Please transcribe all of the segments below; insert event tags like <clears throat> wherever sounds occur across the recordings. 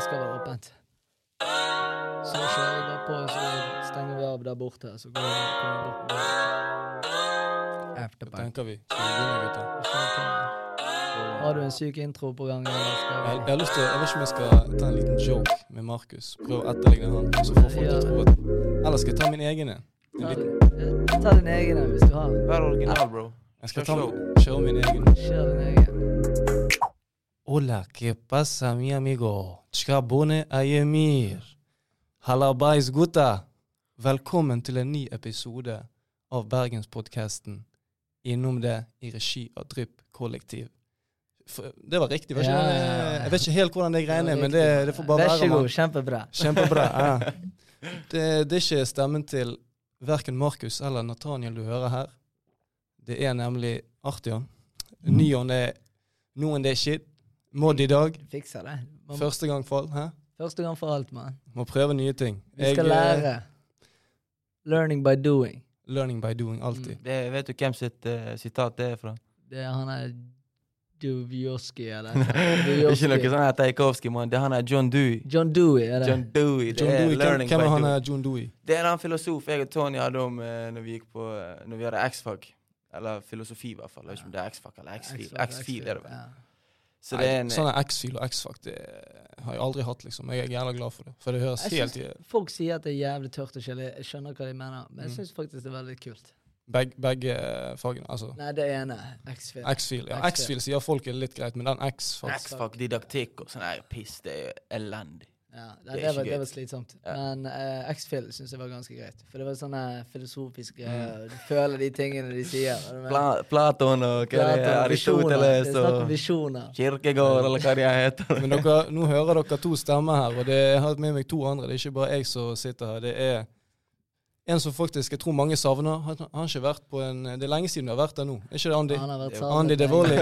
det skal være åpent. Så kjører vi bare på, så stenger vi av der borte. Så går vi, kommer bort. Hva Afterbank. tenker vi? Skal vi begynne, gutter? Har du en syk intro på gang? Jeg, jeg har lyst til, jeg vet ikke om jeg skal ta en liten joke med Markus. Prøve å etterligne han, så får folk til å tro at Eller skal jeg ta min egen en? En Ta, liten- din- ta din egen en hvis du har. Vær original, bro. Jeg skal ta, kjøre min egen. Kjør din egen. Hola, ¿qué pasa, mi amigo? Chkabone ayemir. Halabais, gutta. Velkommen til en ny episode av Bergenspodkasten Innom det i regi av Drypp kollektiv. For- Det var riktig. Var ikke Ja, ja, ja. Jeg vet ikke helt hvordan det greiene er, men det, det får bare Vær være. så god. Kjempebra. Kjempebra. Ja. <laughs> Det, det er ikke stemmen til verken Markus eller Nathaniel du hører her. Det er nemlig Artion. Nyon er noen det er shit. Mod i dag. Fikser det. Man, Første gang for alt. Hæ? første gang for alt, mann. Må prøve nye ting. Vi skal Jeg, eh, lære. Learning by doing. Learning by doing, alltid. Mm. Det, vet du hvem sitt uh, sitat det er fra? Det er han er Duvjoski, eller <laughs> ikke noe sånn her Tchaikovsky, mann. Det er han er John Dewey. John Dewey, er det? John Dewey. Det John er Dewey, hvem, learning hvem by er han er John Dewey? Det er en filosof jeg og Tony hadde om uh, når vi gikk på uh, Når vi hadde X-fag. Eller filosofi, i hvert fall. Jeg vet ikke om det er X-fag eller X-fil. X-fil er det vel. ja. Så det er en Sånn er X-fil og X-fakt har jeg aldri hatt, liksom. Jeg er jævla glad for det. For det høres helt synes- Folk sier at det er jævlig tørt og kjedelig. Jeg skjønner hva de mener, men jeg Mm. syns faktisk det er veldig kult. Begge, begge eh, fagene. Altså Nei, det ene. X-Fil. X-fil. Ja, X-fil. Sier folk er litt greit, men den X-fakt X-fakt, didaktikk og sånn piss. Det er elendig. Ja, det, Det det, var, det var slitsomt. Ja. Men uh, X-Fill syns jeg var ganske greit. For det var sånne filosofiske Mm. greier. Du føler de tingene de sier. Pla Platon og Aristoteles og visjoner. Kirkegård, eller hva de heter. Men dere, nå hører dere to stemmer her, og det, jeg har med meg to andre. Det er ikke bare jeg som sitter her. Det er en som faktisk jeg tror mange savner. Han har ikke vært på en Det er lenge siden du har vært der nå. Er ikke det Andy? Han har vært savnet. Andy lenge. Devoli.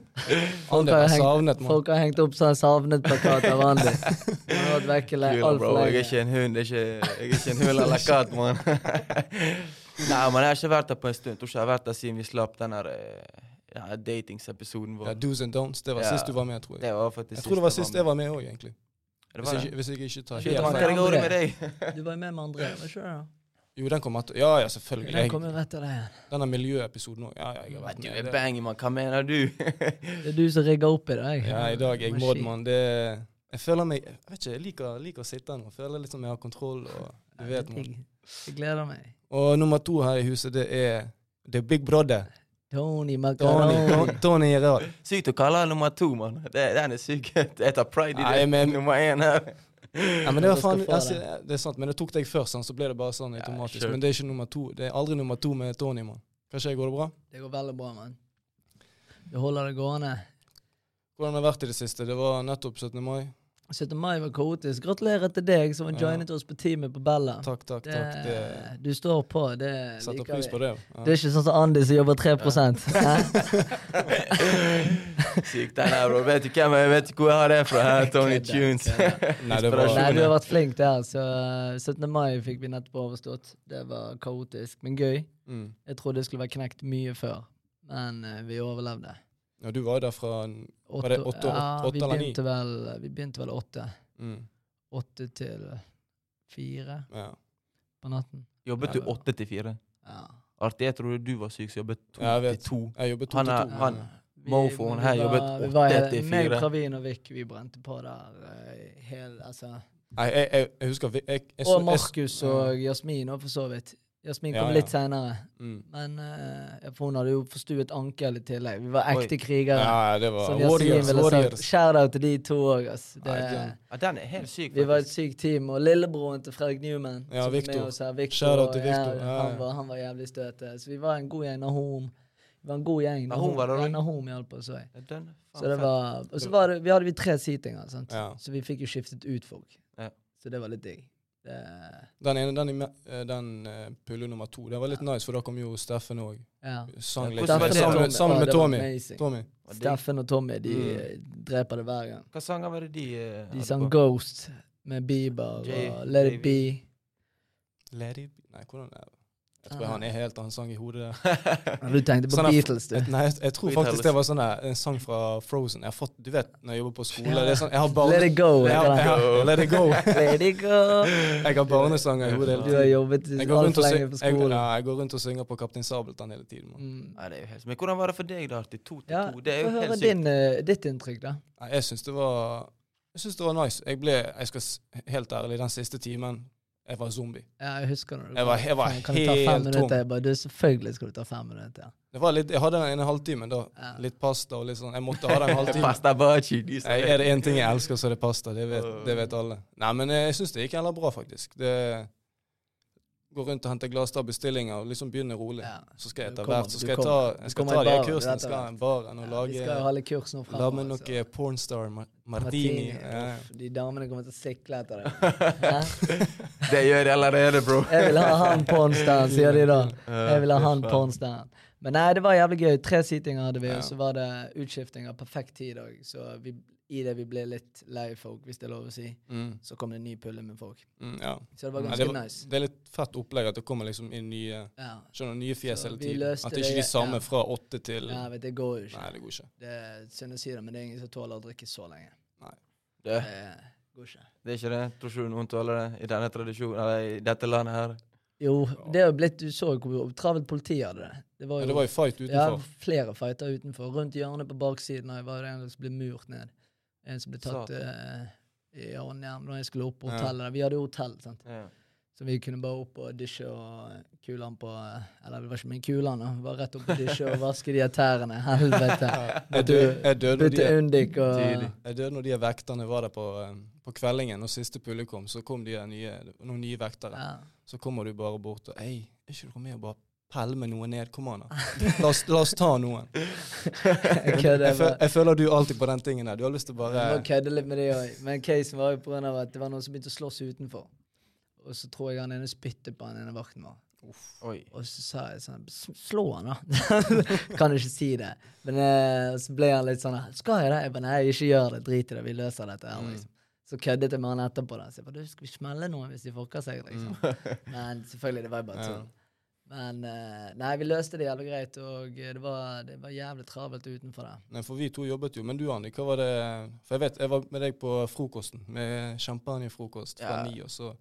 <laughs> Andy har, hengt, savnet, man. folk har hengt opp sånn savnet-plakat av Andy. Han har vært vekke le- Kul, Jeg er ikke en hund. Ikke, jeg er ikke en hund eller katt, mann. <laughs> Nei, men jeg har ikke vært der på en stund. Tror ikke jeg har vært der siden vi slapp den der eh, ja, datingsepisoden vår. Ja, do's and don'ts. Det var Ja. sist du var med, tror jeg. Det var faktisk Jeg tror det var sist jeg var med òg, egentlig. Det Hvis var jeg, ikke- hvis jeg ikke tar helt feil. <laughs> Du var med med André, var ikke det? Jo, den kommer etter. Ja, ja, selvfølgelig. Den kom jo etter deg denne miljøepisoden òg. Ja, ja, jeg har vært med. Du er Det- bang, mann. Hva mener du? <laughs> Det er du som rigger opp i dag. Ja, i dag er jeg modmann. Det Jeg føler meg Jeg vet ikke, jeg liker, liker å sitte her nå. Føler litt som jeg har kontroll, og du Ja, vet man. Jeg gleder meg. Og nummer to her i huset, det er The Big Brother. Tony Macaroni. Ton- Tony Gerard. Sykt å kalle han nummer to, mann. Den er syk. Jeg tar pride i Nei, det. men- Nummer én her. Ja, men det var faen altså, det. Er sant, men det tok deg først, så ble det bare sånn automatisk. Ja, Men det er ikke nummer to. Det er aldri nummer to med Tony, mann. Hva skjer, går det bra? Det går veldig bra, mann. Du holder det gående. Hvordan har det vært i det siste? Det var nettopp 17. mai. 17. mai var kaotisk. Gratulerer til deg som har Ja. joinet oss på teamet på Bella. Takk, takk, Det, takk. Det du står på, det setter liker pris på det. Ja. Det er ikke sånn som Andy som jobber 3 Hæ? <laughs> Sykt den her, bro. Vet du hvem jeg vet hvor jeg har det fra? her? <laughs> Tony Tunes. <laughs> Nei, det var Nei, du har vært flink der. Så eh, 17. mai fikk vi nettopp overstått. Det var kaotisk, men gøy. mm. Jeg trodde det skulle være knekt mye før, men eh, vi overlevde. Ja, du var jo der fra en- Var det åtte- ja, åtte vi eller ni? vel Vi begynte vel åtte. mm. Åtte til fire ja. på natten. Jobbet du åtte til fire? Ja. Artig, jeg trodde du var syk, så jobbet to Ja, jeg til to. Jeg jobbet to Han til to. han- Vi- Mofoen her jobbet åtte til Meg, fire. Pravin og Vik, vi brente på der uh, hele altså. Nei, jeg, jeg, jeg husker jeg, Og Markus og Jasmin òg, for så vidt. Jasmin kom ja. litt seinere. mm. Men uh, hun hadde jo forstuet ankel i tillegg. Vi var Oi. ekte krigere. Ja, det var Som Jasmin Warriors. ville sagt. Warriors. Shout-out til de to òg, Ja, den er helt syk, vi var et sykt team. Og lillebroren til Fredrik Newman, Ja, som Victor. med oss her, Victor, Shout-out til Victor. Ja, han, var, han var jævlig støte. Så vi var en god gjeng. Nahom. Vi var en god gjeng. Nahom var det ja? Nahom hjalp oss òg. Ja, Så det var, og så var det, vi hadde vi tre seatinger, sant? Ja. så vi fikk jo skiftet ut folk. Ja. Så det var litt digg. Det, Den ene, den, eh, den eh, pulle nummer to, det var litt nice, for da kom jo Steffen òg. ja. Sang Ja, litt. Sammen, Tommy? sammen med Tommy. Tommy. Steffen og Tommy de Mm. eh, dreper det hver gang. Hva sanger var det de uh, De sang på? Ghost med Bieber J- og Let. It Be. Let it be Nei, hvordan er det? Jeg tror jeg har en helt annen sang i hodet. <laughs> Ja, Du tenkte på Sånn er- Beatles, du. Nei, jeg, jeg tror Beatles. faktisk det var sånn en sang fra Frozen. Jeg har fått, Du vet, når jeg jobber på skole det er sånn, Jeg har barne... Let it go. Jeg har, jeg har, let it go. <laughs> Let it go. Jeg har barnesanger i hodet hele tiden. Du har jobbet altfor lenge på på jeg, skolen. ja, jeg går rundt og synger på Kaptein Sabeltann hele tiden. Mm. Nei, det er jo helt Men hvordan var det for deg, da? Til to til Ja, to? Det er jo helt sykt. din, uh, ditt inntrykk, da. Nei, jeg syns det var Jeg synes det var nice. Jeg ble, jeg skal helt ærlig, den siste timen Jeg var zombie. Ja, jeg husker når du Jeg var- jeg var Kan- Kan du ta fem minutter? Jeg bare, du, selvfølgelig skal du ta fem minutter. Ja. Det var litt, jeg hadde den ene halvtimen da. Ja. Litt pasta og litt sånn. Jeg måtte ha den <laughs> halvtimen. Pasta baci, de Jeg, er det én ting jeg elsker, så er det pasta. Det vet, det vet alle. Nei, men jeg syns det gikk heller bra, faktisk. Det Gå rundt og hente glass av bestillinger og liksom begynne rolig. Ja. Så skal jeg etter hvert så skal jeg ta, jeg skal ta de her kursene. Skal jeg baren og Ja, vi skal lage ha litt kurs nå La fremover, med så- noe pornstar ma- martini. Ja. Uff, De damene kommer til å sikle etter det. <laughs> Det gjør de allerede, bro. Jeg vil ha han pornstaren, sier de da. <laughs> Jeg vil ha han pornstaren. Men nei, det var jævlig gøy. Tre seatinger hadde vi, Ja. og så var det utskifting av perfekt tid òg. Så vi, i det vi ble litt lei folk, hvis det er lov å si, Mm, så kom det en ny pulle med folk. mm, ja. Så det var Nei, ganske det, var, nice. det er litt fett opplegg at det kommer liksom inn nye Ja. skjønner, nye fjes hele tiden. At det ikke er de samme ja. fra åtte til ja, vet det går jo ikke. Nei, det går ikke. Det er synd å si det, men det er ingen som tåler å drikke så lenge. Det, Det går ikke. det er ikke det. Tror ikke du noen tåler det i denne tradisjonen, eller i dette landet her? Jo, det er jo blitt Du så jo hvor travelt politiet hadde det. Det var Ja, jo det var jo fight ja, utenfor. flere fighter utenfor. Rundt hjørnet på baksiden av var det en som ble murt ned. En som ble tatt uh, i håndjern da jeg skulle opp på Ja. hotellet. Vi hadde hotell, sant. Ja. så vi kunne bare opp og dusje og kule han på Eller det var ikke min kule han, da. Bare rett opp og dusje og vaske de tærne. Helvete. Jeg døde, døde når de Bytte Undik og Tidlig. Jeg døde når de vekterne var der på, eh, på kveldingen, og siste publikum, kom. Så kom de nye, noen nye vektere. ja. Så kommer du bare bort og Hei, er ikke du med og bare pælme noen ned? Kom an, da. <laughs> La oss, la oss ta noen. <laughs> Jeg kødder. Jeg, jeg føler du alltid på den tingen der. Du har lyst til å Jeg bare må kødde litt med det òg. Men casen var jo på grunn av at det var noen som begynte å slåss utenfor. Og så tror jeg han ene spyttet på han ene vakten vår. Og så sa jeg sånn Slå han, da. <laughs> kan ikke si det. Men eh, så ble han litt sånn Skal jeg det? Jeg bare nei, ikke gjør det. Drit i det. Vi løser dette her, Mm. liksom. Så køddet jeg med han etterpå. da. Så jeg bare, du, skal vi smelle noen hvis de fucker seg, liksom? Men selvfølgelig, det var jo bare Ja. Men eh, nei, vi løste det jævlig greit, og eh, det var, det var jævlig travelt utenfor det. Nei, for vi to jobbet jo. Men du, Andy, hva var det For jeg vet, jeg var med deg på frokosten. Med champagnefrokost fra Ja. ni, og så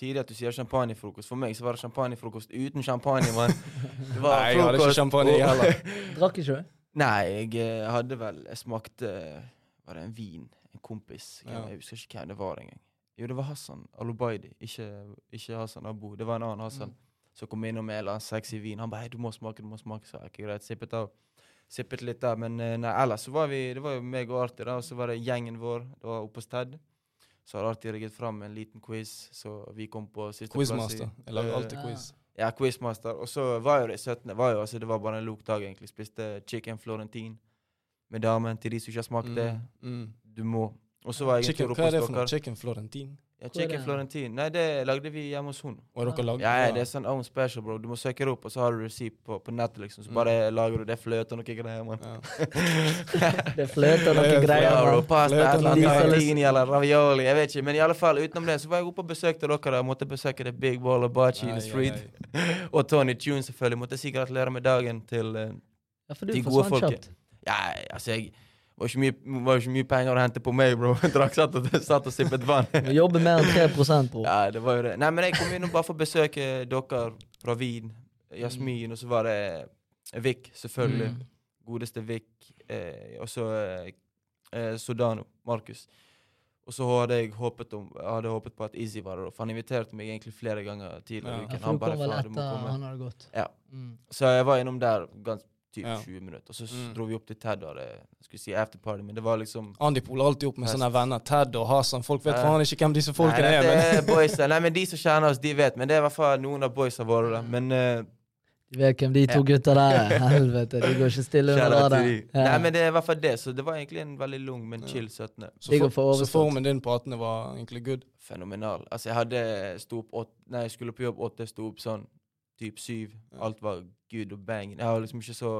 Tidlig at du sier champagnefrokost. For meg så var det champagnefrokost uten champagne, mann. <laughs> Det var Nei, jeg hadde ikke champagne, og... heller. <laughs> Drakk ikke du? Nei, jeg eh, hadde vel Jeg smakte Var det en vin? En kompis. Ja. Jeg husker ikke hvem det var engang. Jo, det var Hassan Alubaidi. Ikke, ikke Hassan Abu. Det var en annen Hassan. Mm. Så kom innom med en eller annen sexy vin. Han bare 'Hei, du må smake, du må smake'. Så jeg, ikke greit, sippet av. Sippet litt der. Men eh, nei, ellers så var vi Det var jo meg og Arti, da. Og så var det gjengen vår. Det var oppe hos Ted. Så har Arti rigget fram en liten quiz, så vi kom på siste Quizmaster. plass. Quizmaster. Jeg lager alltid quiz. Ja, quizmaster. Og så var jo det 17. Var jo, altså, det var bare en lok dag, egentlig. Spiste chicken florentine med damen. Til de som ikke har smakt det, Mm. Mm. du må. Og så var jeg en Chicken, hva er det for noe? dere. Chicken Florentin? Ja, chicken det? florentine. Nei, det lagde vi hjemme hos hun. Og dere lagde Ja, ja, det er sånn own special, bro. Du må søke det opp, og så har du receipt på, på nettet, liksom. Så Mm. bare lager du det fløte og noe greier, mann. Ja. <laughs> Det fløter noen Ja, greier. Ja, bro, pasta, Fløte et eller og ravioli, jeg vet ikke. Men i alle fall, utenom det, så var jeg oppe og besøkte dere. Jeg måtte besøke The Big Ball of Bachi in the Street. <laughs> Og Tony Tune, selvfølgelig. Måtte si gratulerer med dagen til uh, Ja, for du De gode folket. Ja, altså, jeg var ikke mye, var ikke mye penger å hente på meg, bro. <laughs> Drakk satt og, satt og sippet vann. <laughs> Jobber mer enn 3% bro. Ja, det var jo det. Nei, men jeg kom innom bare for å besøke dere fra Wien. Jasmin, og så var det Vik, selvfølgelig. Mm. Godeste Vik. Eh, og så eh, eh, Sodano, Markus. Og så hadde jeg håpet, om, hadde håpet på at Izzy var der, for han inviterte meg egentlig flere ganger tidligere. Ja. han du kom vel "Faen, du må etter han hadde gått. Ja. Mm. Så jeg var innom der ganske typ Ja. 20 minutter. Og så Mm. dro vi opp til Ted og hadde skulle si afterparty, men det var liksom Andy poler alltid opp med sånne venner. Ted og Hasan. Folk vet Ja. faen ikke hvem disse folkene Nei, er. dette Men er boysa. Nei, men de som kjenner oss, de vet. Men det er i hvert fall noen av boysa våre. da. Men uh, Du vet hvem de to gutta der er. <laughs> Helvete, de går ikke stille under radaren. Ja. Nei, men det er i hvert fall det. Så det var egentlig en veldig lung, men chill 17. så, for, så formen din på 18. var egentlig good. Fenomenal. Altså, jeg hadde sto opp åtte Nei, jeg skulle på jobb åtte, sto opp sånn typ syv. Alt var good og bang. Jeg har liksom ikke så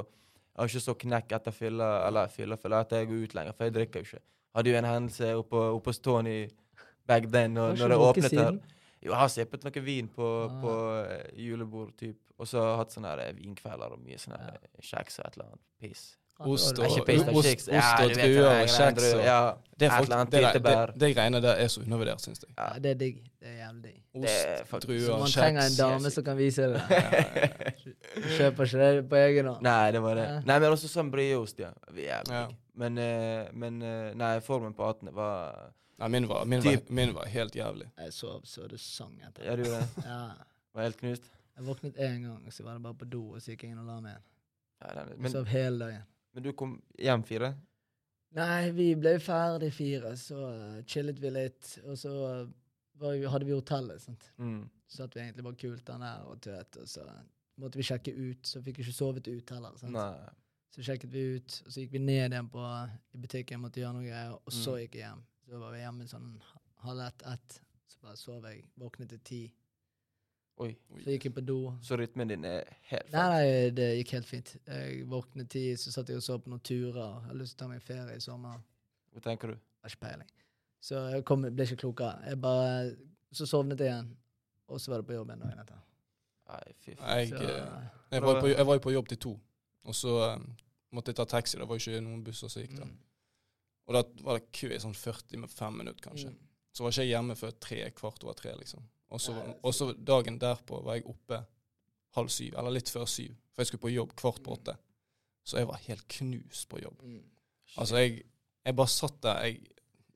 Jeg har ikke så knekk etter fylla, eller fylla, fylla etter jeg går ut lenger, for jeg drikker jo ikke. Hadde jo en hendelse oppe, oppe hos Tony back then, når, når det åpnet her. Jo, jeg har sippet noe vin på, Ah. på eh, julebord, typ. Og så hatt sånne her, vinkvelder og mye sånne eh, kjeks og et eller annet piss. Ost og- ikke piss, ost- kjeks. ost og druer og kjeks Ja, Det, er folk, det, det, det, det greiene der er så undervurdert, syns jeg. Ja, det er digg. Det er jævlig digg. Ost, druer faktisk- Så man trenger en dame som kan vise det. Kjøper ikke det på egen hånd. Nei, det var det. Nei, men også sånn brieost, ja. Jævlig. Ja. Men, eh, men eh, nei, formen på 18 var Nei, min var, min, var, min var helt jævlig. Jeg sov så det sang etter. Ja, du gjorde det? Ja. Var helt knust? Jeg våknet én gang, så var det bare på do, og så gikk jeg inn og la meg igjen. Ja, den- Jeg men, sov hele dagen. Men du kom hjem fire? Nei, vi ble ferdig fire, så eh, chillet vi litt, og så eh, var, vi- hadde vi hotellet, sant. Mm. Så satt vi egentlig bare kulten der og tøt, og så måtte vi sjekke ut, så fikk vi ikke sovet ut heller, sant. Nei. Så sjekket vi ut, og så gikk vi ned igjen på, i butikken, måtte gjøre noe greier, og så Mm. gikk jeg hjem. Så var vi hjemme sånn halv ett, ett, så bare sov jeg, våknet til ti. Oi. Så gikk jeg på do. Så rytmen din er helt Nei, nei, det gikk helt fint. Jeg våknet ti, så satt jeg og så på noen turer. Jeg har lyst til å ta meg ferie i sommer. Hva tenker du? Har ikke peiling. Så jeg kom, ble ikke klokere. Jeg bare, så sovnet jeg igjen, og så var det på jobb en dag etter. Nei, fy faen. Jeg, eh, jeg, var jo på, jeg var jo på jobb til to, og så um, måtte jeg ta taxi. Det var jo ikke noen busser som gikk da. mm, Og da var det kø i sånn 45 minutter, kanskje. mm. Så var ikke jeg hjemme før tre, kvart over tre, liksom. Og så dagen derpå var jeg oppe halv syv, eller litt før syv. For jeg skulle på jobb kvart på åtte. Så jeg var helt knust på jobb. Mm. Altså, jeg, jeg bare satt der. Jeg,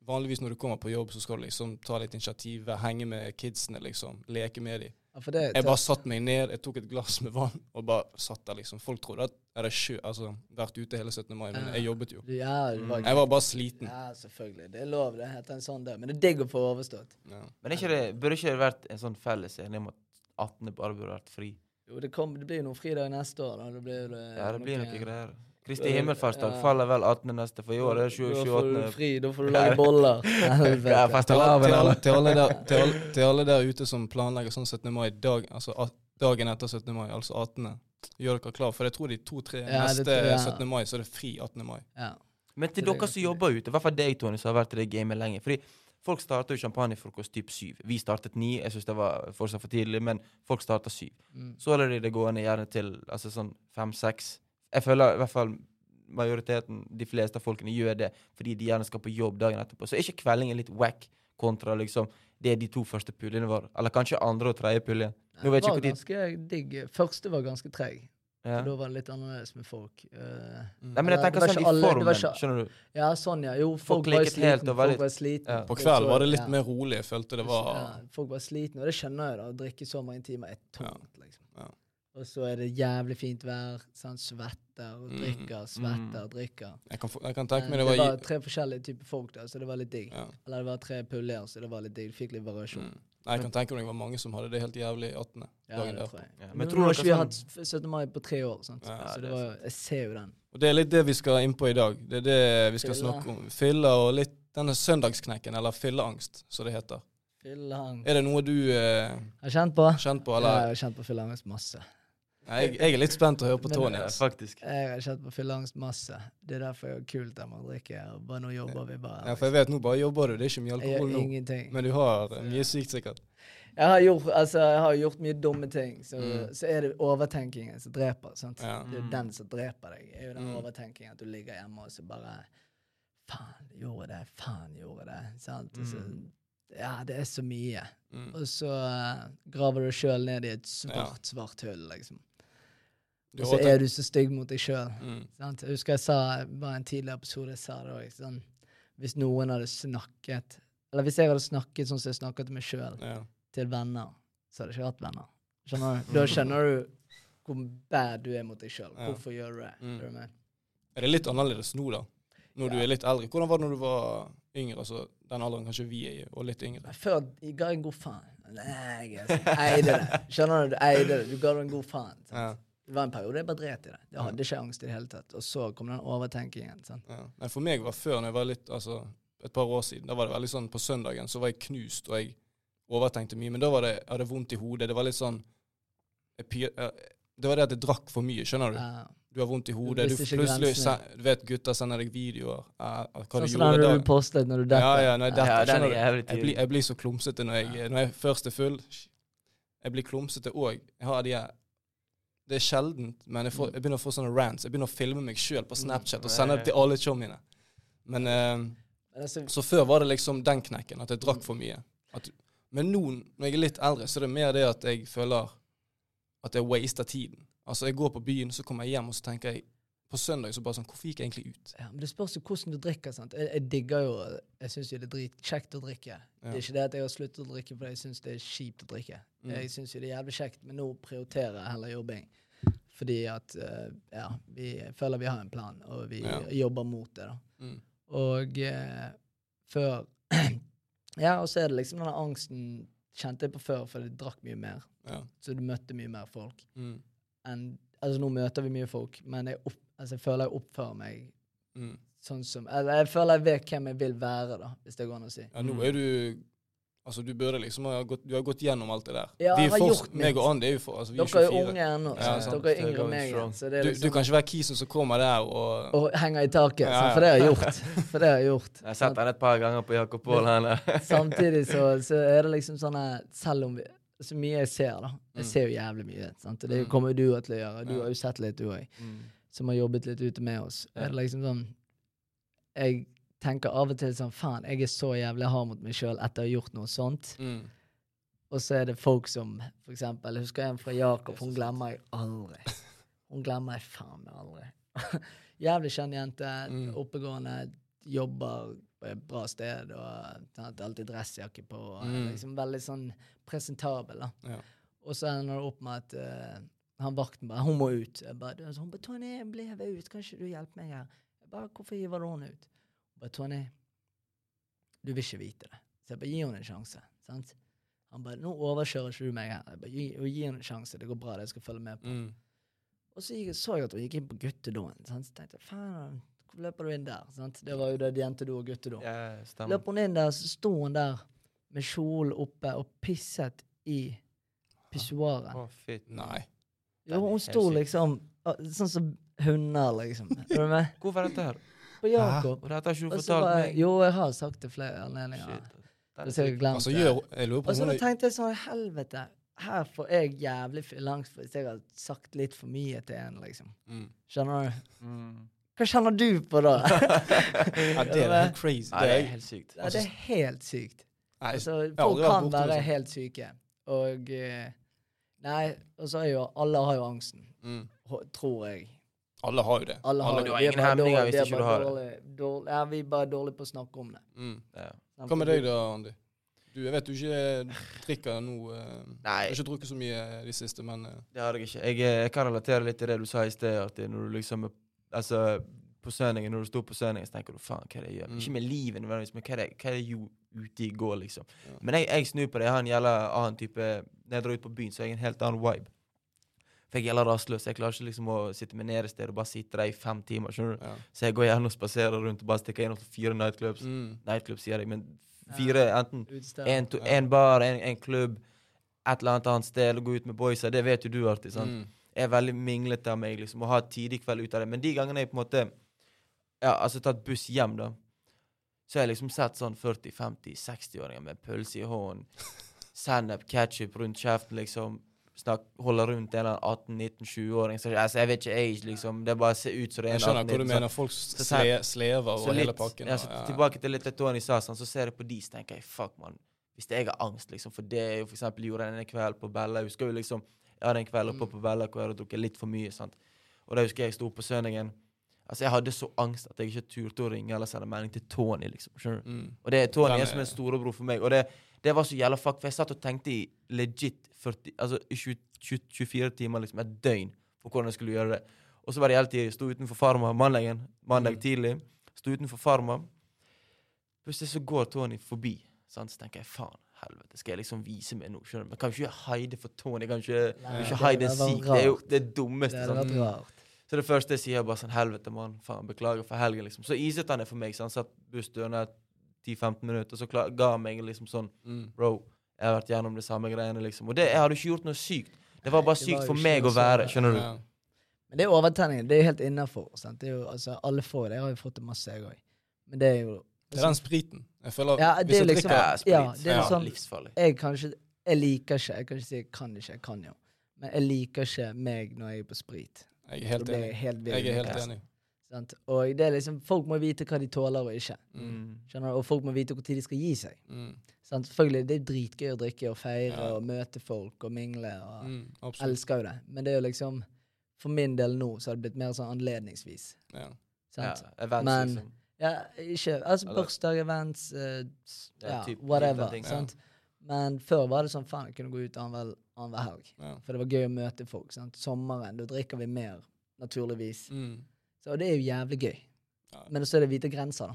vanligvis når du kommer på jobb, så skal du liksom ta litt initiativ, henge med kidsene, liksom. Leke med dem. Ja, for det, Jeg bare satte meg ned, jeg tok et glass med vann og bare satt der, liksom. Folk trodde at jeg hadde sjø, altså, vært ute hele 17. mai, men jeg jobbet jo. Ja, var, Jeg var bare sliten. ja, selvfølgelig. Det er lov, det heter en sånn dag. Men det er digg å få overstått. Ja. Men ikke det, burde ikke det vært en sånn felles enighet om at 18. bare burde vært fri? Jo, det, kom, det blir jo noen fridager neste år. Da. Det blir, eh, Ja, det blir noe- noe greier. Kristi himmelfartsdag Ja. faller vel 18. neste, for i år er det Da får du 28. fri, da får du <laughs> lage boller. Ja, <laughs> Til, alle, til, alle, til, alle der, <laughs> til, alle, til alle der ute som planlegger sånn 17. mai dag, altså at, dagen etter 17. mai, altså 18. Gjør dere klar, for jeg tror de to-tre Ja, neste tror jeg. 17. mai, så er det fri 18. mai. Ja. Men til det er dere som jobber ute, i hvert fall deg, Tony, som har vært i det gamet lenge. Fordi folk starter jo champagnefrokost typ syv. Vi startet ni. Jeg syns det var fortsatt for tidlig, men folk starter syv. Mm. Så holder de det gående gjerne til altså sånn fem-seks. Jeg føler i hvert fall majoriteten, de fleste av folkene, gjør det fordi de gjerne skal på jobb dagen etterpå. Så er ikke kveldingen litt wack kontra liksom det er de to første puljene våre? Eller kanskje andre og tredje pulje? Nå vet det jeg var ikke hvor ganske digg. Første var ganske treg. Ja. Da var det litt annerledes med folk. Uh, Nei, men jeg tenker sånn i alle- formen, ikke- skjønner du? ja, sånn, ja. Jo, Folk folk, var sliten, helt var Folk litt- var sliten. Ja. På kvelden var det litt Ja. mer rolig. Jeg følte det var ja, Folk var slitne, og det skjønner jeg. da Å drikke så mange timer er tungt. liksom. Og så er det jævlig fint vær. Sant? Svetter og Mm. drikker, svetter og drikker. Jeg kan, jeg kan tenke meg det var, det var, tre forskjellige typer folk, da, så det var litt digg. ja. Eller det var tre puljer, så det var litt digg. Du fikk litt variasjon. mm. Nei, Jeg kan tenke meg det var mange som hadde det helt jævlig 18. Ja, dagen det tror jeg. Ja, Men men nå tror har ikke vi har hatt 17. mai på tre år, sant? Ja, så det var, jeg ser jo den. Og Det er litt det vi skal inn på i dag. Det er det vi skal Fylla. snakke om. Fylla og litt denne søndagsknekken, eller fylleangst, som det heter. Fylleangst. Er det noe du eh, Har kjent på? kjent på, Ja, jeg har kjent på fylleangst masse. Jeg, jeg er litt spent å høre på Tony. Ja, faktisk. Jeg har kjent på fylleangst masse. Det er derfor jeg er kult at man drikker. drikke. Bare nå jobber vi bare. Ja, for jeg vet nå bare jobber du. Det er ikke mye alkohol nå. ingenting. Men du har eh, mye sykt, sikkert. Jeg har gjort, altså, jeg har gjort mye dumme ting, så, Mm. så er det overtenkingen som dreper. sant? Ja. Det er den som dreper deg. er jo den Mm. overtenkingen at du ligger hjemme og så bare Faen, gjorde det. Faen, gjorde det. sant? Og så, Mm. ja, det er så mye. Mm. Og så uh, graver du sjøl ned i et svart, Ja. svart hull, liksom. Og så er du så stygg mot deg sjøl. mm. Jeg husker jeg sa var en tidligere episode jeg sa det òg. Sånn, hvis noen hadde snakket Eller hvis jeg hadde snakket sånn som jeg snakket til meg sjøl, ja. til venner, så hadde jeg ikke hatt venner. Skjønner du? Da skjønner du hvor bad du er mot deg sjøl. Ja. Hvorfor gjør du det? Mm. Er det litt annerledes nå, da? Når du er litt eldre. Hvordan var det når du var yngre? Altså den alderen kanskje vi er i, og litt yngre? Før ga jeg en god faen. Nei, jeg altså, eide det. Skjønner du? Du eide det. Du ga det en god faen. Sant? Ja, Det var en periode jeg bare dret i det. Jeg hadde ikke angst i det hele tatt. Og så kom den overtenkingen. Sant? ja. Nei, for meg var før, når jeg var litt, altså et par år siden, da var det veldig sånn på søndagen så var jeg knust, og jeg overtenkte mye. Men da var det, jeg hadde vondt i hodet. Det var litt sånn jeg, eh, Det var det at jeg drakk for mye, skjønner du. Ja. du har vondt i hodet. Du, ikke plutselig sen- du vet gutter sender deg videoer av hva Sånn du som den da. du postet når du Ja, detter. ja, når jeg Ja, detter, Ja, er skjønner du. jævlig Jeg blir, jeg blir så klumsete når jeg, når jeg først er full. Jeg blir klumsete òg. Jeg har de her Det er sjeldent, men jeg, får, jeg begynner å få sånne rants. Jeg begynner å filme meg sjøl på Snapchat og sende det til alle tjommiene. Men eh, Så før var det liksom den knekken, at jeg drakk for mye. At, men nå, når jeg er litt eldre, så er det mer det at jeg føler at jeg waster tiden. Altså, jeg går på byen, så kommer jeg hjem, og så tenker jeg på søndag så bare sånn Hvorfor gikk jeg egentlig ut? ja, men det spørs jo hvordan du drikker. sant? Jeg, jeg digger jo Jeg syns jo det er dritkjekt å drikke. Det er ikke det at jeg har sluttet å drikke fordi jeg syns det er kjipt å drikke. Mm. Jeg syns jo det er jævlig kjekt, men nå prioriterer jeg heller jobbing. Fordi at eh, ja, vi føler vi har en plan, og vi Ja. jobber mot det. da. Mm. Og eh, før <clears throat> Ja, og så er det liksom denne angsten kjente jeg på før, for jeg drakk mye mer. Ja. Så du møtte mye mer folk. Mm. enn Altså, nå møter vi mye folk, men jeg, opp, altså, jeg føler jeg oppfører meg Mm. sånn som Eller jeg føler jeg vet hvem jeg vil være, da, hvis det går an å si. Ja, nå er du Altså, du burde liksom ha gått, du har gått gjennom alt det der. Ja, vi er har for, gjort meg og Andy er jo for altså, vi er Dere er 24. unge ennå. Ja, sant. Dere er yngre enn meg. strong. Så det er Du, liksom, du kan ikke være kisen som kommer der og Og henger i taket, Ja, ja. for det har jeg gjort. <laughs> For det har jeg gjort. Jeg har sett den et par ganger på Jakob Paul. her. <laughs> Samtidig så, så er det liksom sånn selv om vi, så mye jeg ser, da Jeg Mm. ser jo jævlig mye. Sant? Det Mm. kommer jo du til å gjøre. Du har jo sett litt, du òg, Mm. Som har jobbet litt ute med oss. Ja. Er det liksom sånn Jeg tenker av og til sånn Faen, jeg er så jævlig hard mot meg sjøl etter å ha gjort noe sånt. mm. Og så er det folk som for eksempel, Jeg husker en fra Jakob. Hun glemmer jeg aldri. <laughs> Hun glemmer jeg faen meg aldri. <laughs> Jævlig skjønn jente. Mm. Oppegående. Jobber på et bra sted og sant, alltid dressjakke på. og Mm. Liksom veldig sånn presentabel. da. Ja. Og så ender det opp med at eh, han vakten bare 'Hun må ut.' Jeg bare, så hun bare 'Tony, jeg ble ut. Kan ikke du hjelpe meg her?' Jeg bare 'Hvorfor hiver du henne ut?' Hun bare 'Tony, du vil ikke vite det.' Så jeg bare 'Gi henne en sjanse'. sant? Han bare 'Nå overkjører ikke du meg her.' Jeg bare 'Gi, gi henne en sjanse. Det går bra. det jeg skal følge med på'. Mm. Og så gikk, så jeg at hun gikk inn på guttedoen. sant? Så tenkte jeg 'Faen, hvorfor løper du inn der?' sant? Det var jo det jentedo og guttedo. Ja, stemmer. Løp hun inn der, så sto hun der med kjolen oppe og pisset i pissoaret. Å, fy. Nei. Jo, hun sto liksom sånn som hunder, liksom. Er du med? Hvorfor er dette her? På Jakob. Og dette har ikke hun så fortalt meg. jo, jeg har sagt det flere anledninger. Den er jeg har Altså, det. jeg lurer på Og så hun er tenkte jeg sånn, helvete, her får jeg jævlig langt hvis jeg har sagt litt for mye til en, liksom. mm. Skjønner du? Mm. Hva kjenner du på da? <laughs> Ja, det er helt crazy. Nei, Det er, helt sykt. Ja, det er helt sykt. Altså, folk kan være helt syke. Og eh, Nei, og så er jo alle har jo angsten, mm. tror jeg. Alle har jo det. Alle har du har ingen hemninger hvis vi ikke du bare dårlig, det. dårlig- dårlig- Ja, vi er bare dårlige på å snakke om det. Mm. Ja. Hva med deg da, Andy? Du, jeg vet du ikke drikker nå. uh, Du Jeg har ikke drukket så mye de siste, men uh. det har jeg ikke. Jeg, eh, jeg kan relatere litt til det du sa i sted. At når du liksom Altså, på søndagen, når du sto på søndagen, så tenker du faen, hva er det jeg gjør? Mm. Ikke med livet nødvendigvis, men hva er det, hva er det jo ute i går, liksom. Ja. Men jeg, jeg snur på det. Jeg har en jævla annen type Når jeg drar ut på byen, så har jeg en helt annen vibe. For jeg er jævla rastløs. Jeg klarer ikke liksom å sitte meg ned et sted og bare sitte der i fem timer. skjønner du? ja. Så jeg går gjerne og spaserer rundt og bare stikker innom fire nightclubs. Mm. Nightclubs, sier jeg, men fire enten to, Ja. en bar, en, en klubb, et eller annet annet sted, og gå ut med boysa. Det vet jo du alltid. sant? Mm. Jeg er veldig minglete av meg, liksom, og har tidlig kveld ut av det. Men de gangene jeg på en måte ja, altså tatt buss hjem, da, så har jeg liksom sett sånn 40-50-60-åringer med pølse i hånden, sennep, ketchup rundt kjeften, liksom. Snakk, holde rundt en eller 18-19-20-åring. Så, Altså, jeg vet ikke age, liksom. Det bare ser ut som det er en 18-19. Jeg skjønner skjønner hva du mener. Folk sle, slever så over hele pakken. ja, så ja. Tilbake til litt det Tony sa, sånn, så ser jeg på de, så tenker jeg fuck, man. Hvis jeg har angst, liksom, for det jeg for eksempel gjorde en kveld på Bella Jeg husker jo liksom Jeg hadde en kveld oppe Mm. på Bella hvor jeg hadde drukket litt for mye. sant? Og da husker jeg jeg sto på søndagen. Altså, jeg hadde så angst at jeg ikke turte å ringe eller sende melding til Tony, liksom. Skjønner du? Mm. Og det er Tony Den er som en storebror for meg. Og det, det var så jævla fuck, for jeg satt og tenkte i legit 40, altså i 20, 20, 24 timer, liksom et døgn, på hvordan jeg skulle gjøre det. Og så var det hele tiden, sto utenfor Farma mandagen, mandag Mm. tidlig. Sto utenfor Farma. Plutselig så går Tony forbi. Sant? Så tenker jeg faen, helvete, skal jeg liksom vise meg nå? Skjønner du? Men kan ikke hide for Tony? Kan ikke, Nei, ikke hide en sik? Det er jo det dummeste. Det sånn. rart. Så det første jeg sier, er bare sånn Helvete, mann. Faen, beklager for helgen, liksom. Så iset han det for meg. Så han satt bussdørene 10-15 minutter, så klar, ga meg liksom sånn Mm. Bro, jeg har vært gjennom de samme greiene, liksom. Og det, jeg hadde ikke gjort noe sykt. Det var bare det sykt var for meg å være, skjønner du. Ja. Men det er overtenning. Det er jo helt innafor. Altså, alle får det. Jeg har jo fått det masse, jeg òg. Men det er jo Det er den spriten. Jeg føler Ja, det Hvis er liksom- drikker Ja, sprit. ja, det er Ja. sånn- Livsfarlig. jeg, kan ikke, jeg liker ikke Jeg kan ikke si jeg kan ikke, jeg kan jo. Men jeg liker ikke meg når jeg er på sprit. Jeg er helt jeg enig. helt. Jeg er helt enig. Sant? Og det er liksom, folk må vite hva de tåler og ikke. Mm. Skjønner du? Og folk må vite når de skal gi seg. Mm. Sant? Selvfølgelig, Det er dritgøy å drikke og feire Ja. og møte folk og mingle. og Mm. Elsker jo det. Men det er jo liksom For min del nå så har det blitt mer sånn anledningsvis. Ja. Ja, events, Men- liksom. Ja, ikke Altså bursdag, events, uh, Ja, ja, typ- whatever. ting. Sant? Men før var det sånn faen, jeg kunne gå ut annenhver annenhver helg. Ja. For det var gøy å møte folk. Sant? Sommeren, da drikker vi mer, naturligvis. Mm. Så det er jo jævlig gøy. Ja. Men så er det hvite grenser, da.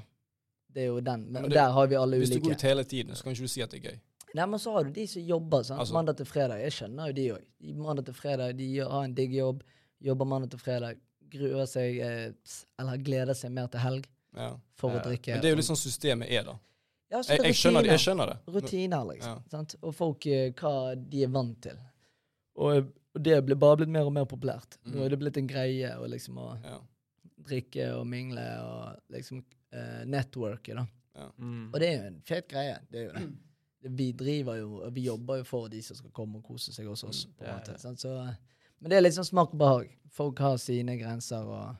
Det er jo den. Men, men det- der har vi alle Hvis du går ut hele tiden, så kan ikke du si at det er gøy. Nei, men så har du de som jobber sant? Altså- mandag til fredag. Jeg skjønner jo de òg. Mandag til fredag, de har en digg jobb, jobber mandag til fredag, gruer seg eh, Eller gleder seg mer til helg Ja. for Ja. å drikke. Men det er jo litt sånn systemet er, da. ja, så Jeg, er jeg, skjønner, det, jeg skjønner det. Rutiner, liksom. Ja. Sant? Og folk eh, hva de er vant til. Og, og det blir bare blitt mer og mer populært. Nå Mm. er det blitt en greie Og liksom og, Ja. Drikke og mingle og liksom uh, networke, da. Mm. Og det er jo en fet greie. Det er jo det. Det- Vi driver jo, vi jobber jo for de som skal komme og kose seg hos oss. på en Ja, måte. ja. Så, men det er litt sånn smak og behag. Folk har sine grenser. Og,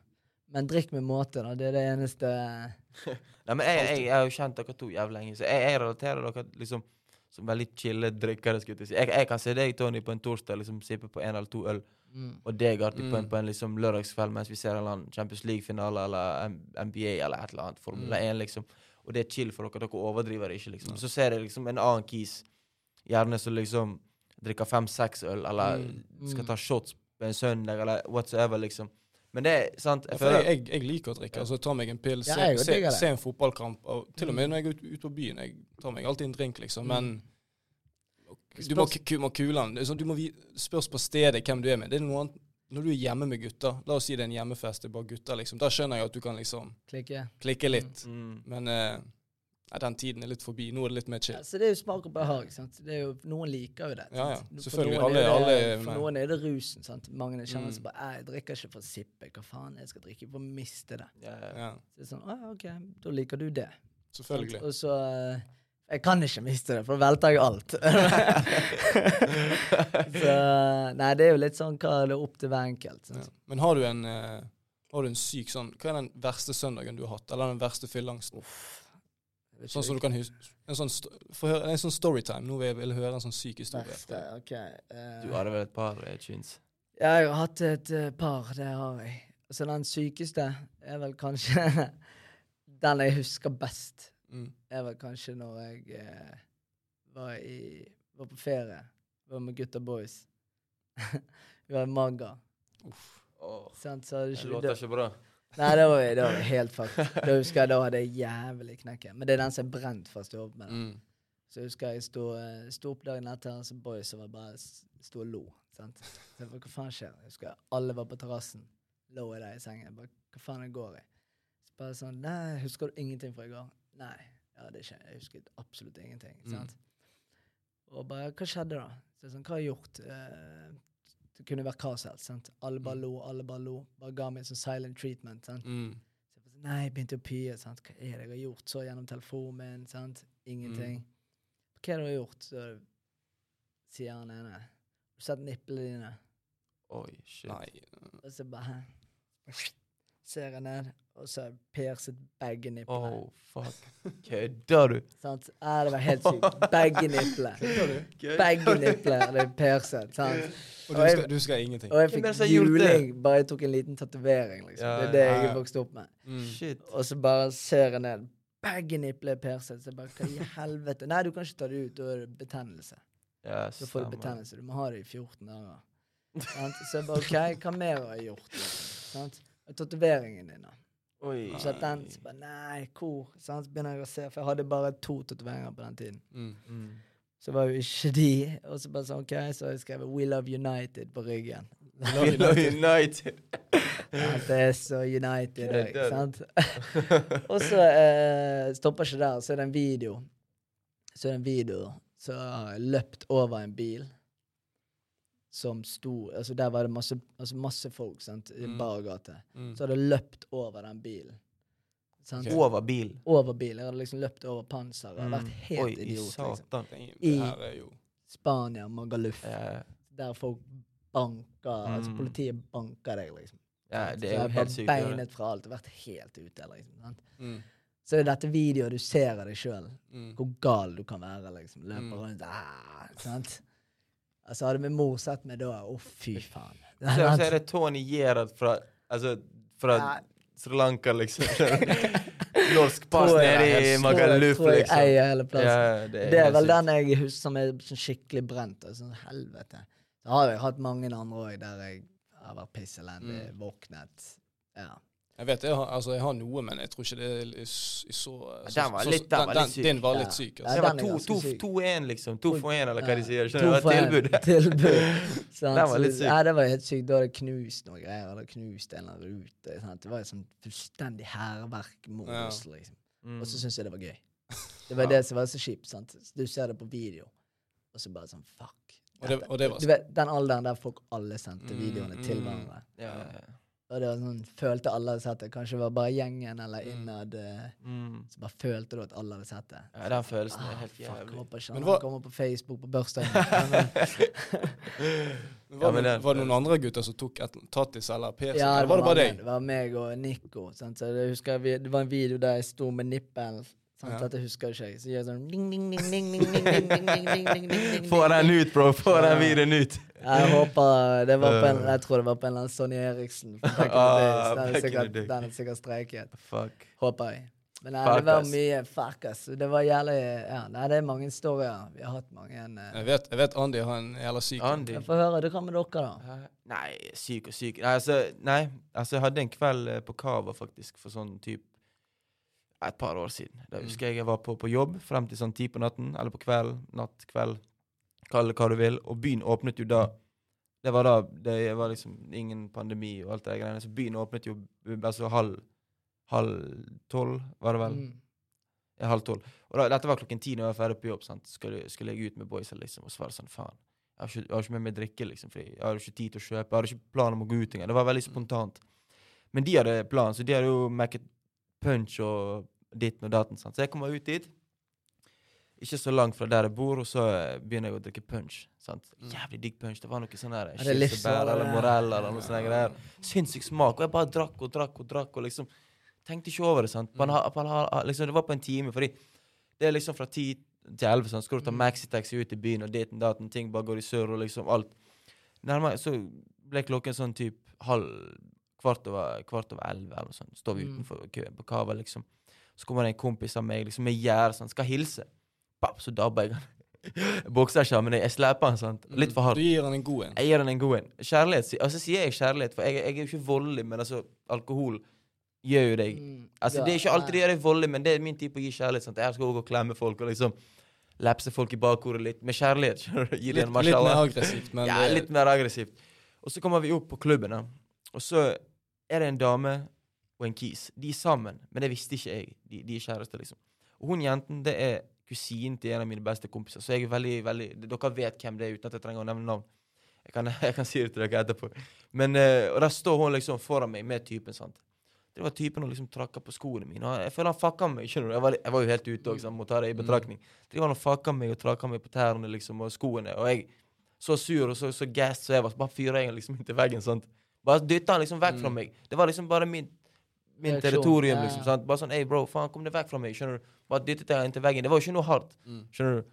men drikk med måte, da. Det er det eneste <laughs> Nei, men jeg, jeg, jeg har jo kjent dere to jævlig lenge, så jeg, jeg relaterer dere liksom som veldig chille drikkere. skulle jeg si. Jeg, jeg kan se deg, Tony, på en torsdag liksom sippe på en eller to øl, mm. og det Arti på en, Mm. på en liksom lørdagskveld mens vi ser en eller annen Champions League-finale eller NBA eller et eller annet. Formel Mm. 1, liksom. Og det er chill for dere. Dere overdriver det ikke, liksom. Så ser jeg liksom en annen kis, gjerne som liksom drikker fem-seks øl, eller Mm. skal Mm. ta shots på en søndag, eller whatsoever, liksom. Men det er sant jeg ja, føler, jeg, jeg, jeg liker å drikke. altså Ta meg en pils, Ja, se, jeg se, se en fotballkamp. Og til og med når jeg er ute ut på byen. Jeg tar meg alltid en drink, liksom. Men du må, må kule er sånn, du må spørs på stedet hvem du er med. Det er noe annet når du er hjemme med gutter, la oss si det er en hjemmefest, det er bare gutter, liksom. Da skjønner jeg at du kan liksom klikke. klikke litt. mm. Men uh, den tiden er litt forbi. Nå er det litt mer Ja, så det er jo smak og behag. Sant? Det er jo, noen liker jo det. Ja, sant? ja. Selvfølgelig. Alle- det, alle For noen er det rusen. Sant? Mange kjenner Mm. seg bare «Æ, Jeg drikker ikke for å sippe. Hva faen jeg skal drikke for å miste det? ja, ja. Ja, Så det er sånn, ah, OK, da liker du det. Sant? selvfølgelig. Og så eh, Jeg kan ikke miste det, for da velter jeg alt. <laughs> så Nei, det er jo litt sånn hva det er opp til hver enkelt. Ja. Men har du en uh, har du en syk sånn Hva er den verste søndagen du har hatt? Eller den verste fylleangsten? Sånn som du kan huske En sånn, sto- høre, en sånn storytime. Nå vil jeg vil høre en sånn syk historie. verste, okay. Uh, Du hadde vel et par eh, tunes? Ja, jeg har hatt et uh, par, det har jeg. Så den sykeste er vel kanskje <laughs> Den jeg husker best, Mm. er vel kanskje når jeg eh, var, i, var på ferie. Var med gutta boys. <laughs> Vi var i Magga. Oh. Sant? Så hadde det låter ikke bra. nei, det var, det var helt fucked. <laughs> Da husker jeg da hadde jeg jævlig knekken. Men det er den som er brent fast i hodet med. Mm. Så jeg husker jeg sto, eh, sto opp dagen etter, og så boys var bare sto og lo. Sant? Så jeg bare, hva faen skjer? Jeg husker alle var på terrassen. Lå jeg der i sengen. Jeg bare, hva faen det går i? Så bare sånn, nei, husker du ingenting fra i går? Nei, ja, det skjer. Jeg husket absolutt ingenting. Mm. Sant? Og bare, hva skjedde da? Så sånn, hva har jeg gjort? Eh, det kunne vært hva som helst. sant? Alle bare Mm. lo, alle bare lo. Bare ga meg en sånn silent treatment. sant? Mm. Så jeg sånn, nei, jeg begynte å pye. sant? Hva er det jeg har gjort? Så gjennom telefonen min. sant? Ingenting. Hva er det du har gjort? Så sier han ene. Har du sett nipplene dine? Oi, shit. Nei. Og så bare? Ser jeg ned, og så har jeg perset begge nipplene. Oh, fuck. Kødder du? Sant? Ja, det var helt sykt. Begge nipplene. Begge nipplene er jeg perset. sant? Og du husker, du husker ingenting? Og jeg fikk det det? juling bare jeg tok en liten tatovering. liksom. Ja, Det er det ja, jeg er opp med. Mm. Shit. Og så bare ser jeg ned. Begge nipler er perset. Så jeg bare, hva i helvete? Nei, du kan ikke ta det ut. Da er det betennelse. Ja, da får du stemmer. betennelse. Du må ha det i 14 dager. Sant? Så jeg bare OK, hva mer har jeg gjort? Sant? Tatoveringen din. Oi. Så den så bare, Nei, hvor? Sant? Så begynner jeg å se, for jeg hadde bare to tatoveringer på den tiden. Mm. Mm. Så var jo ikke de. Og så bare sånn, ok, så har jeg skrevet 'We love United' på ryggen. <laughs> We love United. Ja, det er så United ikke òg, du? sant? <laughs> og så eh, stopper ikke der, så er det en video. Så er det en video så har jeg løpt over en bil. Som sto altså Der var det masse, altså masse folk sant, i Mm. bar gate. Mm. Så hadde jeg løpt over den bilen. Sant? Ok. Over bilen. Over bilen. Jeg hadde liksom løpt over panseret. Mm. vært helt Oi, idiot. Liksom. satan. Liksom. I- jo Spania, Magaluf. Ja, Der folk banker Altså Mm. politiet banker deg, liksom. ja, det er jo helt har sykt. det er det. Beinet fra alt. og Vært helt ute, liksom. Sant? mm. Så er dette videoet du ser av deg sjøl. Mm. Hvor gal du kan være, liksom. Løper Mm. rundt ah, Sant? Altså, hadde vi morsatt meg da Å, fy faen. <laughs> Så, så er det Tony Gerhard fra, altså, fra Ja. Sri Lanka, liksom. <laughs> Norsk pass nede i Magaluf, Tror jeg liksom. eier hele plassen. Ja, det er, Det er vel sykt. den jeg husker som er sånn skikkelig brent. Altså, helvete. Så har jeg hatt mange andre òg der jeg har vært pisselendig, Mm. våknet. Ja. Jeg vet jeg har, altså, jeg har noe, men jeg tror ikke det er i så, så Den var litt- den var litt syk. Den var litt syk. Ja, Altså. Det var den er to- ganske to- syk. 2-1, liksom. To for én, eller hva de sier. Skjønner du? Tilbud. <laughs> Tilbud. Den var litt syk. Ja, det var helt sykt. Da hadde jeg knust noe greier. Hadde knust en eller annen rute. Sant? Det var et sånn fullstendig hærverk-modus, liksom. Mm. Og så syntes jeg det var gøy. Det <laughs> var det som var så kjipt. sant? Du ser det på video, og så bare sånn fuck. Og det, og det var Du vet, Den alderen der folk alle sendte Mm, videoene til mm. hverandre. Ja, ja, ja. Og det var sånn, følte alle hadde sett det. Kanskje det var bare gjengen eller Mm. innad. eh, Mm. Så bare følte du at alle hadde sett det. ja, den følelsen er helt helt fuck, jævlig. håper ikke Men han hva- kommer på Facebook på bursdagen. <laughs> Var, Ja, det, var det noen andre gutter som tok et, Tattis eller PC? ja, det var det bare deg? Det var meg og Nico. Sant? Så jeg husker vi, Det var en video der jeg sto med nippelen. Sant? Ja. Dette husker jeg ikke. Så gjør jeg sånn ding, ding, ding, ding, ding, ding, ding, ding, ding, ding, ding, ding, Få den ut, bro! Få den videoen ut! Jeg håper det var på en, Øh. Jeg tror det var på en eller annen Sonny Eriksen. Back in the Ah, days. Den er sikkert, er streiket. Fuck. Håper jeg. Men nei, det var mye fuck, us. Det var jævlig Ja, nei, det er mange historier. Vi har hatt mange Uh, Jeg vet, jeg vet Andy har en jævla syk. Andy. Jeg får høre. Det kan med dere, da. Nei, syk og syk. Nei, altså, nei, altså jeg hadde en kveld eh, på Cava faktisk, for sånn typ et par år siden. Da Mm. husker jeg jeg var på, på jobb frem til sånn ti på natten, eller på kveld, natt, kveld, kall det hva du vil, og byen åpnet jo da. Det var da det var liksom ingen pandemi og alt det greiene, så byen åpnet jo altså halv, halv tolv, var det vel? Mm. Ja, halv tolv. Og da, dette var klokken ti når jeg var ferdig på jobb. sant? Skulle, skulle jeg ut med boysa, liksom, og svare sånn, faen. Jeg har, ikke, jeg har ikke med meg drikke, liksom, fordi jeg hadde ikke tid til å kjøpe. Jeg hadde ikke plan om å gå ut engang. Det var veldig spontant. Men de hadde plan, så de hadde jo mekket punch og ditten og datten. sant? Så jeg kommer ut dit, ikke så langt fra der jeg bor, og så eh, begynner jeg å drikke punch. sant? Jævlig digg punch. Det var noe sånn kirsebær eller morell eller noe sånt greier. Sinnssyk smak. Og jeg bare drakk og drakk og drakk og liksom tenkte ikke over det. sant? Man Mm. en, ha- liksom, det var på en time, fordi det er liksom fra ti til elleve. Sånn. Skal du ta Mm. maxitaxi ut i byen, og daten, ting bare går i surr, og liksom alt. Nærmere, så ble klokken sånn typ halv Kvart over, kvart over elleve, eller noe sånt. Står vi Mm. utenfor køen på Cava, liksom. Så kommer det en kompis av meg liksom med gjerde, sånn, skal hilse. Papp, så dabber jeg han. <laughs> Bokser ikke, men jeg, slipper han, sant. Litt for hardt. Du gir han en god en. Jeg gir han en god en. Kjærlighet, altså sier jeg kjærlighet, for jeg, jeg er jo ikke voldelig, men altså, alkohol gjør jo deg Mm. Altså, Ja, Det er ikke alltid det gjør deg voldelig, men det er min tid på å gi kjærlighet. sant? Jeg skal også gå og klemme folk og liksom lepse folk i bakhodet litt. Med kjærlighet. <laughs> Gi Litt, litt mer aggressivt, men Ja, litt mer aggressivt. Og så kommer vi opp på klubben, da. og så er det en dame og en kis. De er sammen, men det visste ikke jeg. De, de er kjærester, liksom. Og hun jenten, det er kusinen til en av mine beste kompiser, så jeg er veldig, veldig Dere vet hvem det er, uten at jeg trenger å nevne navn. Jeg kan, <laughs> jeg kan si det til dere etterpå. Men, uh, og der står hun liksom foran meg med typen, sant. Det var typen som liksom trakka på skoene mine. Og jeg føler han fucka meg. skjønner du? Jeg var, jeg var jo helt ute òg, må ta det i Mm. Det var han fucka meg og trakka meg på tærne liksom, og skoene. Og jeg så sur og så, så gassed så jeg var, så bare fyra jeg liksom <laughs> inntil veggen. sant? Bare dytta han liksom vekk fra Mm. meg. Det var liksom bare min, min territorium. Ja, ja. liksom, sant? Bare sånn Ei, bro, faen, kom deg vekk fra meg. skjønner du? Bare dyttet jeg inntil veggen. Det var jo ikke noe hardt. Mm. skjønner du?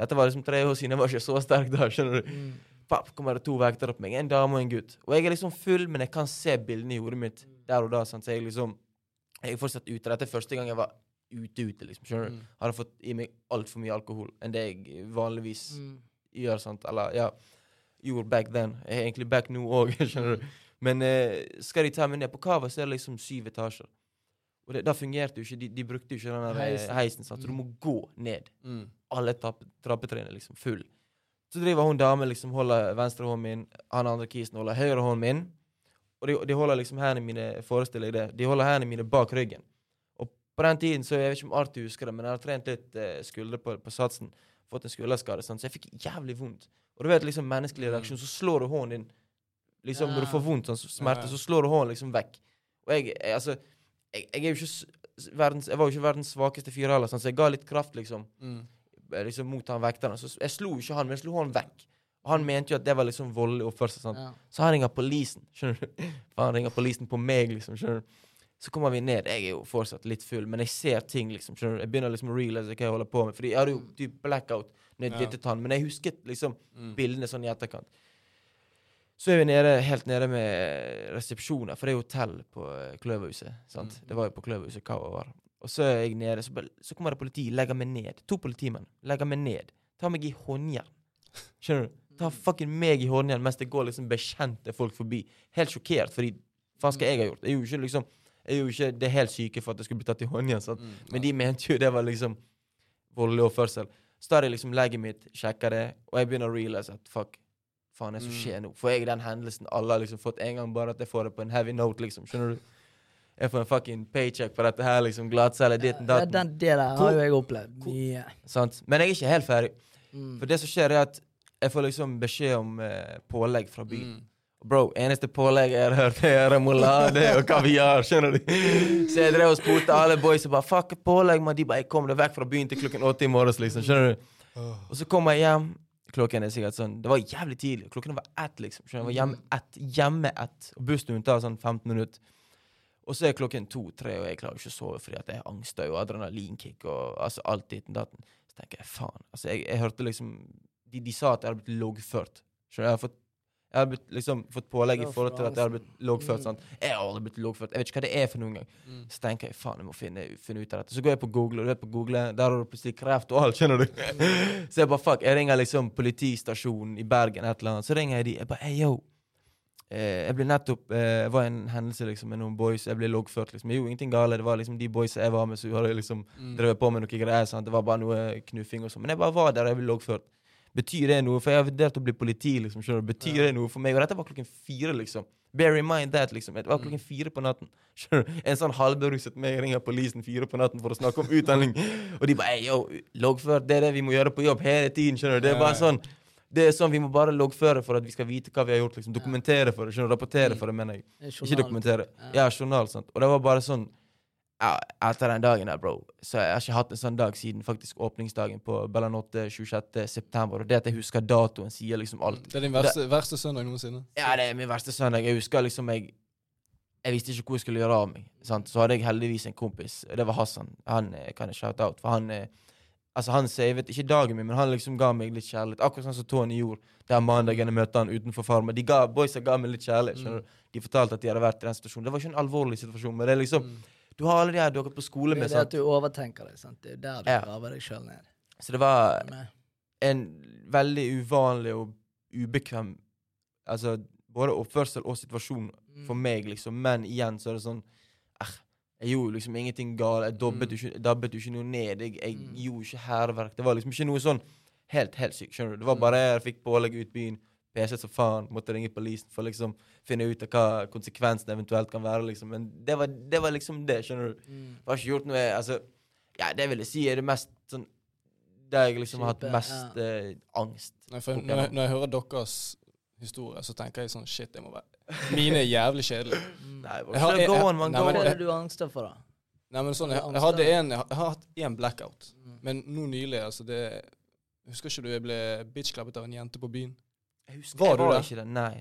Dette var liksom tre år siden. Jeg var ikke så sterk da. skjønner du? Mm. Papp, kommer det to vektere på meg. En dame og en gutt. Og jeg er liksom full, men jeg kan se bildene i hodet mitt der og da. sant? Så jeg liksom Jeg er fortsatt ute. Dette er første gang jeg var ute ute, liksom. skjønner du? Mm. Hadde fått i meg altfor mye alkohol enn det jeg vanligvis Mm. gjør. sant? Eller ja, gjorde back then. Jeg er egentlig back nå òg, <laughs> skjønner du. Men eh, skal de ta meg ned på Cava, så er det liksom syv etasjer. Og det, da fungerte jo ikke De, de brukte jo ikke den eh, Heisen. heisen, så så du må gå ned Mm. alle trapp, trappetrinnene liksom full. Så driver hun dame liksom holder venstre hånden min, han andre kisen holder høyre hånden min. Og de, de holder liksom hendene mine forestiller jeg det, de holder hendene mine bak ryggen. Og på den tiden, så jeg vet ikke om Arthur husker det, men jeg har trent litt eh, skuldre på, på satsen. fått en skulderskade, sånn, så jeg fikk jævlig vondt. Og du vet liksom menneskelig Mm. reaksjon, så slår du hånden din Liksom Når du får vondt, sånn smerte, Ja, ja. så slår du hånden liksom vekk. Og jeg, jeg altså jeg, jeg er jo ikke verdens Jeg var jo ikke verdens svakeste fyr heller, sånn, så jeg ga litt kraft, liksom Mm. eh, liksom mot han vekteren. Så jeg slo ikke han, men jeg slo han vekk. Og han mente jo at det var liksom voldelig oppførsel. Sånn. Ja. Så han ringer politien. Skjønner du? For <laughs> han ringer politien på meg, liksom. skjønner du? Så kommer vi ned. Jeg er jo fortsatt litt full, men jeg ser ting, liksom. skjønner du? Jeg begynner liksom å realize hva jeg holder på med. Fordi jeg hadde jo typ blackout når jeg Ja. tann han, men jeg husket liksom Mm. bildene sånn i etterkant. Så er vi nede, helt nede med resepsjoner, for det er hotell på eh, Kløverhuset. sant? Mm. Det var jo på Kløverhuset Kava var. Og så er jeg nede, så, så kommer det politi, legger meg ned. To politimenn legger meg ned. Tar meg i håndjern. Skjønner du? Tar fucking meg i håndjern mens det går liksom bekjente folk forbi. Helt sjokkert, fordi hva skal jeg ha gjort? Jeg er jo ikke liksom jeg er jo ikke det helt syke for at jeg skulle bli tatt i håndjern. sant? Mm. Men de mente jo det var liksom voldelig oppførsel. Så tar jeg liksom legget mitt, sjekker det, og jeg begynner å realize at fuck, faen er det som Mm. skjer nå? For jeg er den hendelsen alle har liksom fått en gang, bare at jeg får det på en heavy note, liksom. Skjønner du? Jeg får en fucking paycheck på dette her, liksom. Glattcelle, ditten, Ja, datten. den, det der Hvor- har jo jeg opplevd Cool. Yeah. Sant? Men jeg er ikke helt ferdig. Mm. For det som skjer, er at jeg får liksom beskjed om eh, pålegg fra byen. Mm. Bro, eneste pålegg jeg har hørt, er remolade og kaviar. Skjønner du? Så jeg drev og spurte alle boys og bare Fuck pålegg, man. De bare Jeg kom deg vekk fra byen til klokken åtte i morges, liksom. Skjønner du? Og så kommer jeg hjem. Klokken er sikkert sånn Det var jævlig tidlig. Klokken var ett, liksom. Jeg var hjemme ett. Hjemme ett. Og bussen tar sånn 15 minutter. Og så er klokken to-tre, og jeg klarer ikke å sove fordi at jeg har angstøy og adrenalinkick og altså alt ditten datten. Så tenker jeg faen. Altså, jeg, jeg hørte liksom de, de sa at jeg hadde blitt loggført. Så? Jeg har fått jeg har blitt, liksom, fått pålegg i forhold til at jeg har blitt loggført. Mm. sant? Jeg har aldri blitt loggført. Jeg vet ikke hva det er for noen gang. Mm. Så tenker jeg faen, jeg må finne, finne ut av dette. Så går jeg på Google, og du vet på Google, der har du plutselig kreft og alt, skjønner du. <laughs> så jeg bare fuck, jeg ringer liksom politistasjonen i Bergen, et eller annet. Så ringer jeg de. Jeg bare hey, yo. Eh, jeg ble nettopp eh, var en hendelse liksom med noen boys. Jeg ble loggført. liksom. Jeg gjorde ingenting gale. Det var liksom de boys jeg var med, som hadde liksom Mm. drevet på med noe greier. sant? Det var bare noe knuffing og sånn. Men jeg bare var der, jeg ble loggført. Betyr det noe? For jeg har vurdert å bli politi. liksom, skjønner du? Betyr Ja. det noe for meg? Og dette var klokken fire, liksom. Bear in mind that, liksom. Det var Mm. klokken fire på natten. <laughs> Skjønner du? En sånn halvberuset meg ringer politiet fire på natten for å snakke om <laughs> utdanning. Og de bare yo, loggført, det er det vi må gjøre på jobb hele tiden. skjønner du? Det er bare sånn det er sånn Vi må bare loggføre for at vi skal vite hva vi har gjort. liksom Dokumentere for det. skjønner du? Rapportere Mm. for det, mener jeg. Ikke dokumentere. Ja. Ja, journal. sant Og det var bare sånn ja, Etter den dagen der, bro Så jeg har ikke hatt en sånn dag siden faktisk åpningsdagen på Bellanotte 26. september. Og det at jeg husker datoen, sier liksom alt. Det er din verste, verste søndag noensinne? Ja, det er min verste søndag. Jeg husker liksom jeg Jeg visste ikke hvor jeg skulle gjøre av meg. Sant? Så hadde jeg heldigvis en kompis. Det var Hassan. Han eh, kan jeg shout out. For han eh, Altså han savet ikke dagen min, men han liksom ga meg litt kjærlighet. Akkurat sånn som Tony gjorde den mandagen jeg møtte han utenfor Farmen. De ga, boysa ga meg litt kjærlighet. Mm. De fortalte at de hadde vært i den situasjonen. Det var ikke en alvorlig situasjon, men det er liksom Mm. Du har alle de her du har gått på skole Det er med. det at du overtenker det. sant? Det er der du Ja. graver deg sjøl ned. Så det var en veldig uvanlig og ubekvem Altså både oppførsel og situasjon mm. for meg, liksom. Men igjen så er det sånn eh, Jeg gjorde liksom ingenting galt. Jeg dobbet jo ikke, dabbet ikke noe ned. Jeg, jeg Mm. gjorde ikke hærverk. Det var liksom ikke noe sånn helt helt sykt. skjønner du? Det var Mm. bare jeg fikk pålegg ut byen. PC som faen. Måtte ringe politiet for liksom finne ut av hva konsekvensen eventuelt kan være. liksom. Men det var, det var liksom det. skjønner du? Mm. Jeg har ikke gjort noe altså, Ja, det vil jeg si er det mest sånn Der jeg liksom har hatt mest mest eh, angst. Nei, for når, jeg, når jeg hører deres historie, så tenker jeg sånn Shit, det må være Mine er jævlig kjedelige. <laughs> Mm. Nei, Jeg har- jeg- on, man. Nei, men Hva er det du angster for, da? Nei, men sånn, jeg, jeg hadde en jeg har hatt én blackout. Mm. Men nå nylig, altså det Husker ikke du jeg ble bitch-klappet av en jente på byen? Jeg husker, Var jeg du var der? ikke der. Nei.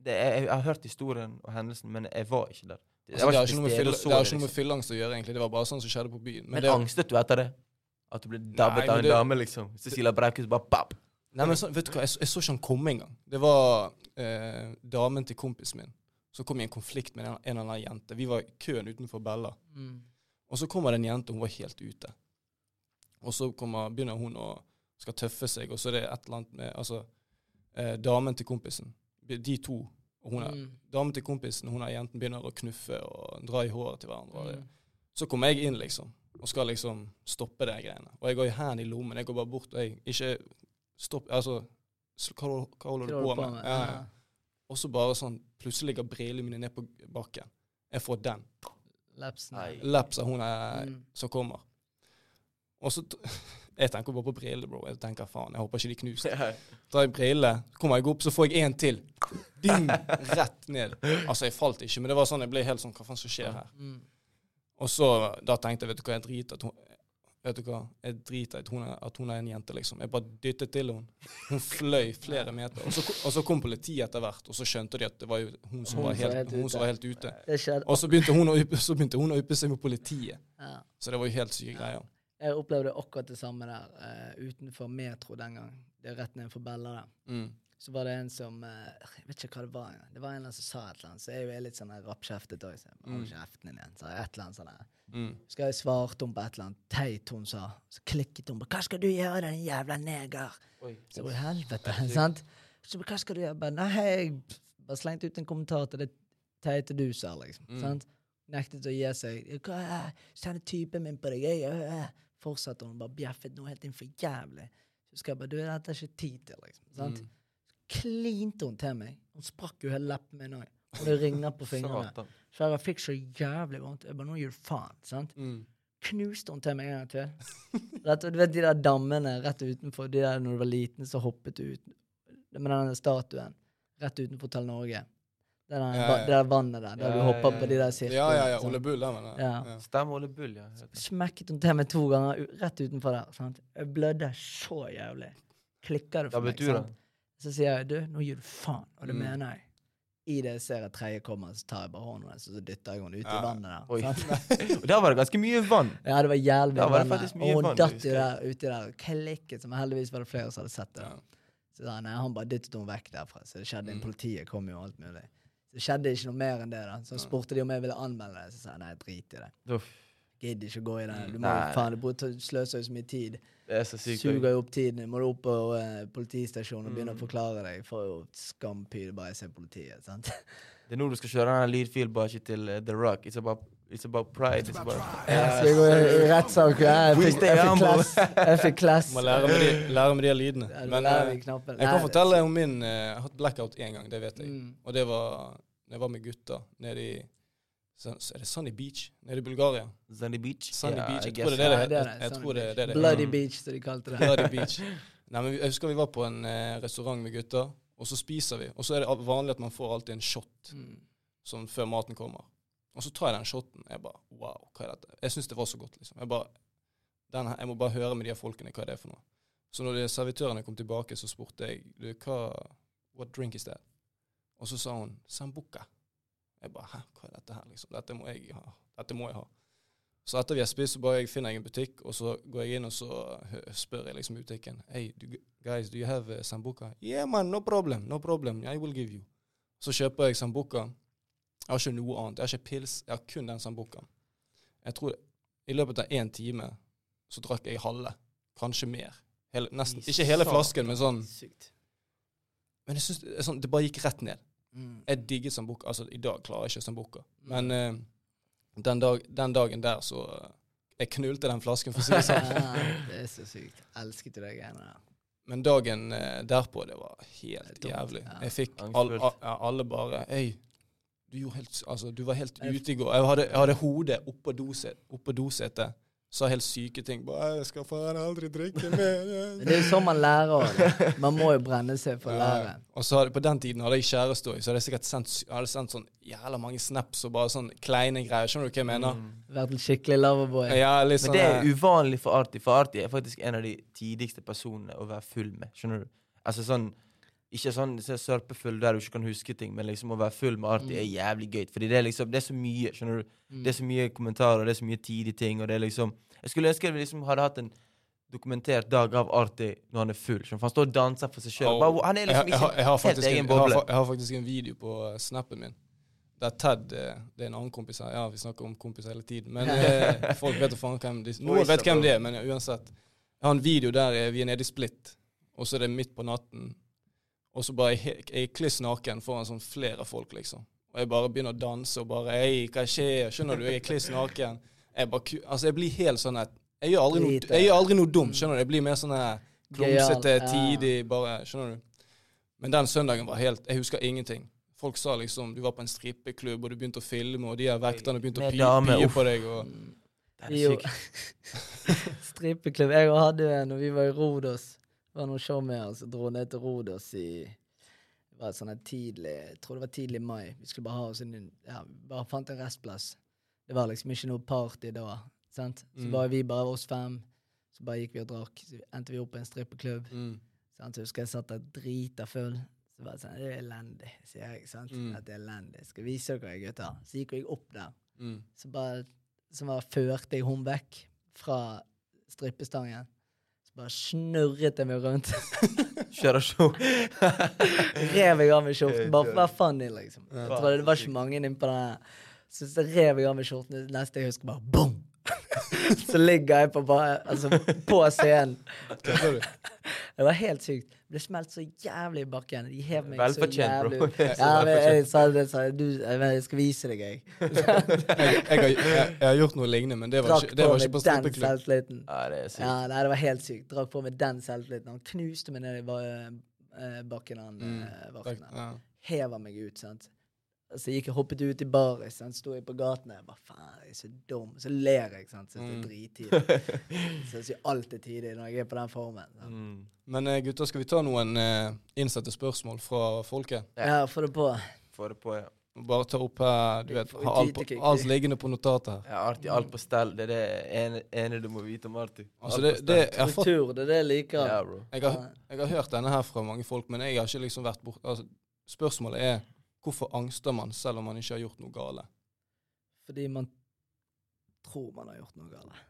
Det, jeg, jeg har hørt historien og hendelsen, men jeg var ikke der. Jeg Altså, det har ikke noe med stede fyll- det det, ikke noe med liksom. fylleangst å gjøre, egentlig. Det var bare sånn som skjedde på byen. Men det, angstet du etter det? At du ble dabbet men av en det- dame, liksom? Cecilia Brækhus bare bap. Nei, men så, vet du hva, jeg, så- jeg så ikke han komme engang. Det var eh, damen til kompisen min som kom i en konflikt med en, en eller annen jente. Vi var i køen utenfor Bella. Mm. Og så kommer det en jente, hun var helt ute. Og så kommer, begynner hun å skal tøffe seg, og så er det et eller annet med Altså, eh, damen til kompisen. De to. Og hun er, Mm. damen til kompisen hun er jenten begynner å knuffe og dra i håret til hverandre. Mm. Så kommer jeg inn, liksom, og skal liksom stoppe de greiene. Og jeg går i hendene i lommen. Jeg går bare bort og jeg ikke Stopp Altså, hva, hva holder du på med? Ja, ja. Og så bare sånn Plutselig ligger brillene mine ned på bakken. Jeg får den. Lapsen. av hun er Mm. som kommer. Og så <laughs> Jeg tenker bare på briller, bro. Jeg tenker faen, jeg håper ikke de knuser. Tar jeg briller, kommer jeg opp, så får jeg en til. Ding! Rett ned. Altså, jeg falt ikke, men det var sånn, jeg ble helt sånn Hva faen som skjer her? Mm. Og så da tenkte jeg, vet du hva, jeg driter hun Vet du hva, jeg driter i at hun er, at hun er en jente, liksom. Jeg bare dyttet til henne. Hun fløy flere meter. Og så, og så kom politiet etter hvert, og så skjønte de at det var jo hun som var helt, hun som var helt ute. Og så begynte hun å yppe seg med politiet. Så det var jo helt syke greier. Jeg opplevde akkurat det samme der uh, utenfor Metro den gang. Det er rett ned for Bella der. Mm. Så var det en som uh, Jeg vet ikke hva det var. Det var en som sa et eller annet. Så jeg er jo litt sånn rappkjeftet òg. Så Mm. kjeften din igjen. Så et eller annet sånn der. Mm. Skal jeg svarte hun på et eller annet teit hun sa. Så klikket hun på 'Hva skal du gjøre, den jævla neger?' Oi. Så jeg helvete, sant? Så hva skal du gjøre? Bare, Nei, jeg bare slengte ut en kommentar til det teite du sa, liksom. Mm. Sant? Nektet å gi seg. Hva er kjenner typen min på deg. Jeg, jeg, jeg. Fortsatte hun bare bjeffet noe helt inn for jævlig. Så skal jeg bare Du, dette er ikke tid til, liksom. Sant? Mm. Klinte hun til meg. Hun sprakk jo hele leppen min òg. Og det ringer på fingrene. Så jeg fikk så jævlig vondt. Jeg bare Nå gir du faen. sant? Mm. knuste hun til meg en gang til. Rett, du vet de der dammene rett utenfor, de der når du var liten, så hoppet du ut med den statuen rett utenfor Hotel Norge. Det der, Ja, ja. det der vannet der, der Ja, du hopper ja, på de der sirklene. Ja, ja, ja. sant? Ole Bull, der, men Ja. ja. Stemmer Ole Bull, ja. Smekket hun til meg to ganger rett utenfor der. Sant? Jeg blødde så jævlig. Klikker det for meg. du, sant? Så sier jeg du, nå gir du faen. Og det Mm. mener jeg. I det jeg ser at tredje kommer, så tar jeg bare hånden hennes og så dytter jeg henne ut Ja. i vannet der. <laughs> Og der var det ganske mye vann. Ja, det var jævlig mye var det vann Og hun datt jo der uti der og klikket, som heldigvis var det flere som hadde sett det. Ja. Så da, nei, han bare dyttet henne vekk derfra. Så det skjedde Mm. Politiet kom jo og alt mulig. Så det skjedde ikke noe mer enn det. da. Så spurte de om jeg ville anmelde det. Så sa jeg nei, drit i det. Uff, Gidder ikke å gå i den. Du må Nei. jo faen, du sløser jo så mye tid. det er så sykt. Suger jo opp tiden. Må du opp på eh, politistasjonen og begynne Mm. å forklare deg. Får jo skampyr bare jeg ser politiet. sant? Det er nå du skal kjøre den ikke til eh, The Rock. It's about, it's about pride. It's about pride. i rettssak? Ja, jeg fikk, jeg fikk class. Jeg fikk. Må lære med de, lære med de lydene. Men eh, jeg kan fortelle om min eh, Jeg har hatt blackout én gang, det vet jeg. Mm. Og det var når jeg var med gutta nede i Er det Sunny Beach? Nede i Bulgaria? Sunny Beach. Sunny Beach. Jeg tror det er det jeg, jeg tror det, det det. Bloody. Beach, som de kalte det. Bloody <laughs> Beach. Nei, men Jeg husker vi var på en eh, restaurant med gutta, og så spiser vi. Og så er det vanlig at man får alltid en shot Mm. sånn før maten kommer. Og så tar jeg den shoten. Jeg bare Wow, hva er dette? Jeg syns det var så godt, liksom. Jeg bare her, Jeg må bare høre med de her folkene hva det er for noe. Så når de servitørene kom tilbake, så spurte jeg du, hva What drink is that? Og så sa hun sambuca. Jeg bare Hæ, hva er dette her, liksom? Dette må jeg ha. Dette må jeg ha. Så etter vi har spist, så bare jeg finner jeg en butikk, og så går jeg inn og så spør jeg liksom butikken Hey, do, guys, do you have uh, sambuca? Yeah, man, no problem. No problem. I will give you. Så kjøper jeg sambuca. Jeg har ikke noe annet. Jeg har ikke pils. Jeg har kun den sambucaen. Jeg tror I løpet av én time så drakk jeg halve. Kanskje mer. Hele, nesten, ikke hele flasken, men sånn Sykt. Men jeg synes det, sånn, det bare gikk rett ned. Mm. Jeg digger sambuca. Altså, i dag klarer jeg ikke sambuca. Men eh, den, dag, den dagen der så eh, Jeg knulte den flasken, for å si det sånn. <laughs> Det er så sykt. Elsket du de greiene der. Men dagen eh, derpå, det var helt Det dumt, jævlig. ja. Jeg fikk all, Angstfullt. a- ja, alle bare Hei, du, helt, altså, du var helt ute i går. Jeg hadde, jeg hadde hodet oppå doset, Opp dosetet. Sa helt syke ting. Bare 'Jeg skal faen aldri drikke <laughs> mer'. det er jo sånn man lærer av det. Man må jo brenne seg for å Ja, lære. Og så hadde, på den tiden hadde jeg kjæreste òg, så hadde jeg sikkert sendt, hadde sendt sånn jævla mange snaps og bare sånn kleine greier. Skjønner du hva jeg mener? Mm. Vært en skikkelig loverboy. Ja, litt Men sånn det er eh, uvanlig for Arti, for Arti er faktisk en av de tidligste personene å være full med. Skjønner du? Altså sånn Ikke sånn så sørpefull der du ikke kan huske ting, men liksom å være full med Arti er jævlig gøy. Fordi det er liksom Det er så mye, skjønner du. Mm. Det er så mye kommentarer, det er så mye tid i ting, og det er liksom Jeg skulle ønske vi liksom hadde hatt en dokumentert dag av Arti når han er full. For han står og danser for seg sjøl. Oh. Han er jeg, liksom jeg, ikke jeg, helt faktisk en, egen jeg, har, boble. jeg har faktisk en video på eh, snappen min. Der Ted eh, Det er en annen kompis her. Ja, vi snakker om kompis hele tiden. Men eh, folk vet faen hvem de <laughs> Noen vet hvem det er, men uansett. Jeg har en video der vi er nede i Split, og så er det midt på natten. Og så bare jeg, jeg er kliss naken foran sånn flere folk, liksom. Og jeg bare begynner å danse og bare Hei, hva skjer? Skjønner du? Jeg er kliss naken. Jeg bare Altså, jeg blir helt sånn at Jeg gjør aldri noe, jeg gjør aldri noe dumt, skjønner du? Jeg blir mer sånn klumsete, tidig, bare Skjønner du? Men den søndagen var helt Jeg husker ingenting. Folk sa liksom du var på en strippeklubb, og du begynte å filme, og de her vekterne begynte å pye på deg. Og. Det Jo. er sykt. <laughs> Strippeklubb. Jeg hadde en og vi var i Rodos. Det var noen show med oss. Dro ned til Rodos i det var sånn tidlig Jeg tror det var tidlig i mai. Vi skulle bare ha oss en ja, bare fant en restplass. Det var liksom ikke noe party da. Sant? Så Mm. var vi bare oss fem. Så bare gikk vi og drakk. Så endte vi opp på en strippeklubb. Mm. Sant? Så husker jeg satt der drita full. Så var det sånn, det er elendig, sier jeg. sant? Mm. At det er elendig. Skal vise dere, gutter. Så gikk jeg opp der. Mm. Så bare, så bare førte jeg hun vekk fra strippestangen. Bare snurret jeg meg rundt. <laughs> Kjører show. <laughs> rev jeg av meg skjorten. Bare for å være funny, liksom. Ja. Jeg tror det var ikke mange inne på den. Så, så rev jeg av meg skjorten. Neste jeg husker, bare boom! <laughs> så ligger jeg på, bare, altså, på scenen. Det var helt sykt. Det ble smelt så jævlig i bakken. De hev meg så Velfortjent, jævlig bro. <laughs> Ja, men jeg sa det, sa jeg, du, jeg skal vise deg, jeg. <laughs> Jeg, jeg, har, jeg, jeg har gjort noe lignende, men det var ikke, det på var med ikke på den strippeklubb. selvtilliten. Ja, det er sykt. Ja, nei, det var helt sykt. Drakk på med den selvtilliten. Han knuste meg ned i eh, bakken, han Mm. eh, vakten. Ja. Hever meg ut, sant. Så jeg gikk hoppet ut i baris, sant. Sto jeg på gaten og Bare faen, jeg er så dum. Så ler jeg, sant. Så det Mm. er drittidlig. <laughs> Så jeg alt er tidlig når jeg er på den formen. Mm. Men eh, gutter, skal vi ta noen uh, innsatte spørsmål fra folket? Ja. Få det på. Få det på, ja. Bare ta opp her, du vet, ha alt, på, alt liggende på notatet her. ja Arti, alt på stell. Det er det ene, ene du må vite om Arti. Altså, Alt det, det, jeg, fått, Struktur, det er det jeg liker. Ja, bro. jeg, har, jeg har hørt denne her fra mange folk, men jeg har ikke liksom vært borte Altså, spørsmålet er hvorfor angster man selv om man ikke har gjort noe gale? Fordi man tror man har gjort noe galt.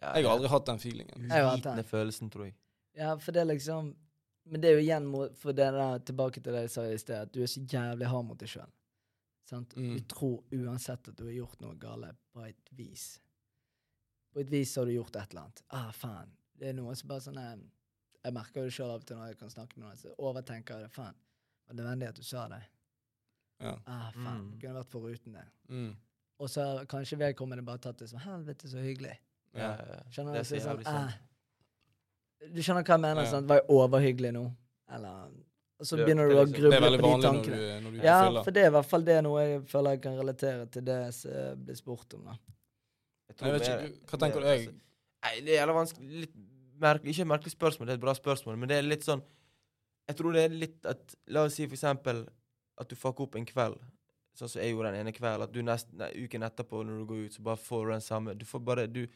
Ja, Jeg har aldri hatt den feelingen. Jeg. Uvitende følelsen, tror jeg. Ja, for det er liksom Men det er jo igjen mot, for det der, tilbake til det jeg sa i sted, at du er så jævlig hard mot deg sjøl. Mm. Du tror uansett at du har gjort noe galt på et vis. På et vis har du gjort et eller annet. Ah, faen. Det er noe som bare sånn eh, Jeg merker det sjøl av og til når jeg kan snakke med noen, så overtenker jeg det. Faen, var det nødvendig at du sa det? Ja. Ah, faen. Mm. Kunne vært foruten det. Mm. Og så har kanskje vedkommende bare tatt det som helvete, så hyggelig. Ja. ja. Skjønner du? Så så sånn, ah, du skjønner hva jeg mener? Ja. Sånn, Var jeg overhyggelig nå? Eller Og så Det- begynner du å liksom- Det gruble er veldig på de vanlig når du, tankene. når du Ja, føler. for det er i hvert fall det noe jeg føler jeg kan relatere til det som eh, blir spurt om. da. Jeg tror Jeg vet ikke, hva tenker du? Jeg, Nei, det er jævla vanskelig litt merkelig, Ikke et merkelig spørsmål, det er et bra spørsmål, men det er litt sånn Jeg tror det er litt at La oss si for eksempel at du fucker opp en kveld, sånn som jeg gjorde den ene kvelden. At du nest, nei, uken etterpå, når du går ut, så bare får du den samme Du får bare Du,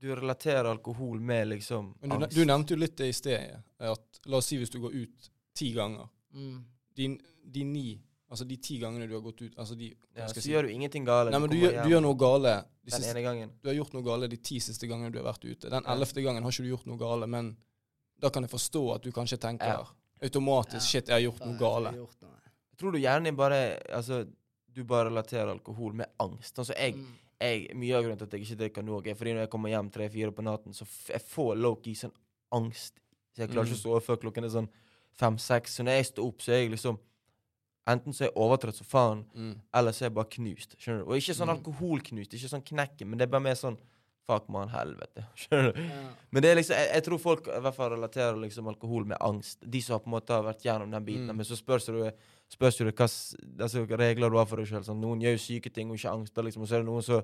du relaterer alkohol med liksom men du, angst. du nevnte jo litt det i sted. At, la oss si hvis du går ut ti ganger. Mm. De, de ni Altså de ti gangene du har gått ut altså de, ja, skal Så si? gjør du ingenting gale. Nei, men du, gjør- du gjør noe gale de den siste, ene gangen. Du har gjort noe gale de ti siste gangene du har vært ute. Den Ja. ellevte gangen har ikke du gjort noe gale, men da kan jeg forstå at du kanskje tenker Ja. automatisk Ja. shit, jeg har gjort noe gale. gjort noe. Jeg tror du gjerne bare Altså, du bare relaterer alkohol med angst. Altså, jeg, Mm. jeg, mye av grunnen til at jeg ikke drikker nå, er fordi når jeg kommer hjem tre-fire på natten, så jeg får low-key sånn angst. Så jeg klarer ikke å sove før klokken er sånn fem-seks. Så når jeg står opp, så er jeg liksom Enten så er jeg overtrøtt som faen, Mm. eller så er jeg bare knust. Skjønner du? Og ikke sånn Mm. alkoholknust, ikke sånn knekken, men det er bare mer sånn Fuck, man, helvete. <laughs> Skjønner du? Ja. Men det er liksom, jeg, jeg tror folk i hvert fall relaterer liksom alkohol med angst. De som på en måte har vært gjennom den biten. Mm. Men så spørs du spørs du hva altså, regler du har for deg sjøl. Sånn. Noen gjør jo syke ting og ikke angster, Liksom. Og så er det noen som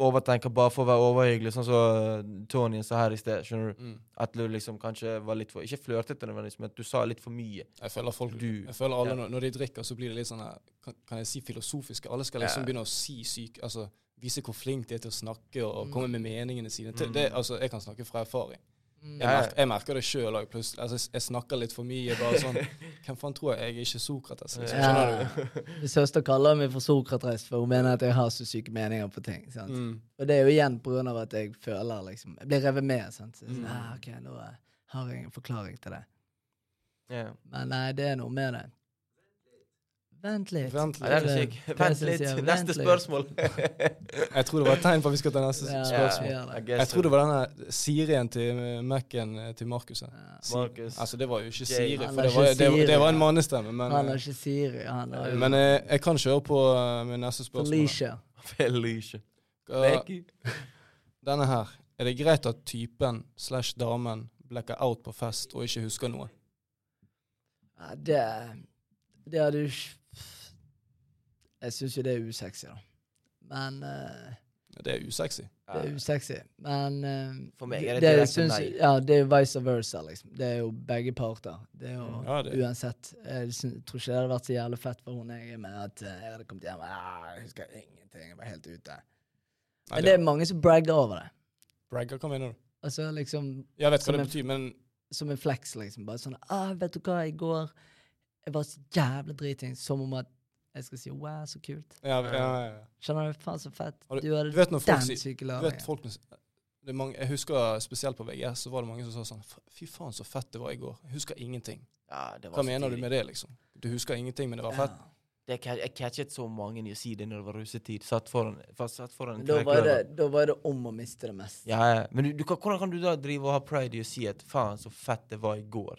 overtenker bare for å være overhyggelig, sånn som Tony sa her i sted. Skjønner du? Mm. At du liksom kanskje var litt for Ikke flørtete nødvendigvis, men at du sa litt for mye. Jeg føler folk Du- Jeg føler alle ja. når, når de drikker, så blir det litt sånn her, kan, kan jeg si filosofiske? Alle skal liksom Ja. begynne å si syk Altså vise hvor flink de er til å snakke og, og Mm. komme med meningene sine. Til- Mm. Det, altså, jeg kan snakke fra erfaring. Mm. Jeg, Ja, ja. merker, jeg merker det sjøl òg. Altså, jeg- jeg snakker litt for mye. bare sånn, <laughs> Hvem faen tror jeg? Jeg er ikke Sokrates. Liksom. Ja. Skjønner du? Min søster kaller meg for Sokrates, for hun mener at jeg har så syke meninger på ting. sant? Mm. Og det er jo igjen av at jeg føler liksom Jeg blir revet med. sant? Så, sånn, Mm. ah, ok, nå eh, har jeg en forklaring til det. Yeah. Men nei, det er noe med det. Vent litt. Vent Ja, vent, er Vent litt. sier, Neste vent spørsmål. <laughs> Jeg tror det var et tegn på at vi skal ta neste Ja, spørsmål. ja. Jeg tror det var denne Sirien til Mac-en eh, til Markus. Ja. Altså, det var jo ikke Siri, for er det var, det, det var en mannestemme. Men, Han har eh, ikke Siri. Han er jo men jeg, jeg kan kjøre på eh, med neste spørsmål. Felicia. Felicia. Uh, <laughs> denne her. Er det greit at typen slash damen blekker out på fest og ikke husker noe? Det Det hadde jo ikke Jeg syns jo det er usexy, da. Men uh, Det er usexy. Det er usexy. Men uh, For meg er det det direkte synes, nei. Ja, det er jo vice versa, liksom. Det er jo begge parter. Det er jo Ja, det- uansett. Jeg syns- tror ikke det hadde vært så jævlig fett for hun jeg er med, at eh, jeg hadde kommet hjem og «Ah, Jeg husker ingenting, jeg var helt ute. Nei, Men det er mange som bragger over det. Bragger, hva mener du? Altså liksom Jeg vet hva Som det en- betyr, men som en flex, liksom. Bare sånn ah, 'Vet du hva, i går Jeg var så jævlig driting.' Som om at jeg skal si 'wow, så kult'. ja, ja, ja, ja. Skjønner du? Faen, så fett. Har Du hadde Du vet når folk den sier syke du er mange, Jeg husker spesielt på VGS så var det mange som sa sånn Fy faen, så fett det var i går. Jeg husker ingenting. Ja, det var Hva så mener du med det, liksom? Du husker ingenting, men det var fett? Ja. Det, jeg catchet så mange i å si det når det var russetid. Satt foran, fast satt foran Da var, det, da var det om å miste det mest. Ja, ja. Men du, du, hvordan kan du da drive og ha pride i å si at faen, så fett det var i går?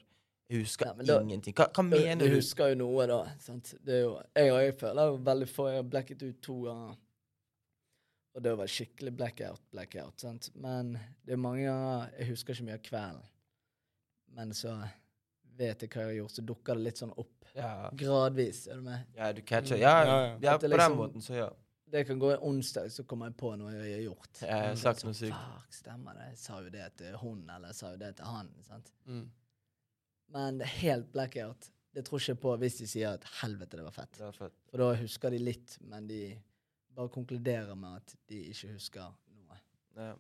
Jeg husker Ja, da- ingenting. Hva, hva mener du du? husker jo noe, da. Sant? Det er jo, jeg, jeg føler jo veldig få. Jeg har blacket ut to ganger. Og det var skikkelig blackout, blackout. Sant? Men det er mange ganger Jeg husker ikke mye av kvelden. Men så vet jeg hva jeg har gjort, så dukker det litt sånn opp. Ja, Gradvis. Er du med? ja du catcher. Ja, ja, ja. ja, på liksom, den liksom- måten, så ja. Det kan gå en onsdag, så kommer jeg på noe jeg har gjort. Ja, jeg har sagt er noe sykt. Fuck, stemmer det. Jeg sa jo det til hun, eller jeg sa jo det til han. Sant? Mm. Men helt blackout. Det tror ikke på hvis de sier at helvete, det var fett. Det var fett. For da husker de litt, men de bare konkluderer med at de ikke husker noe. Ja.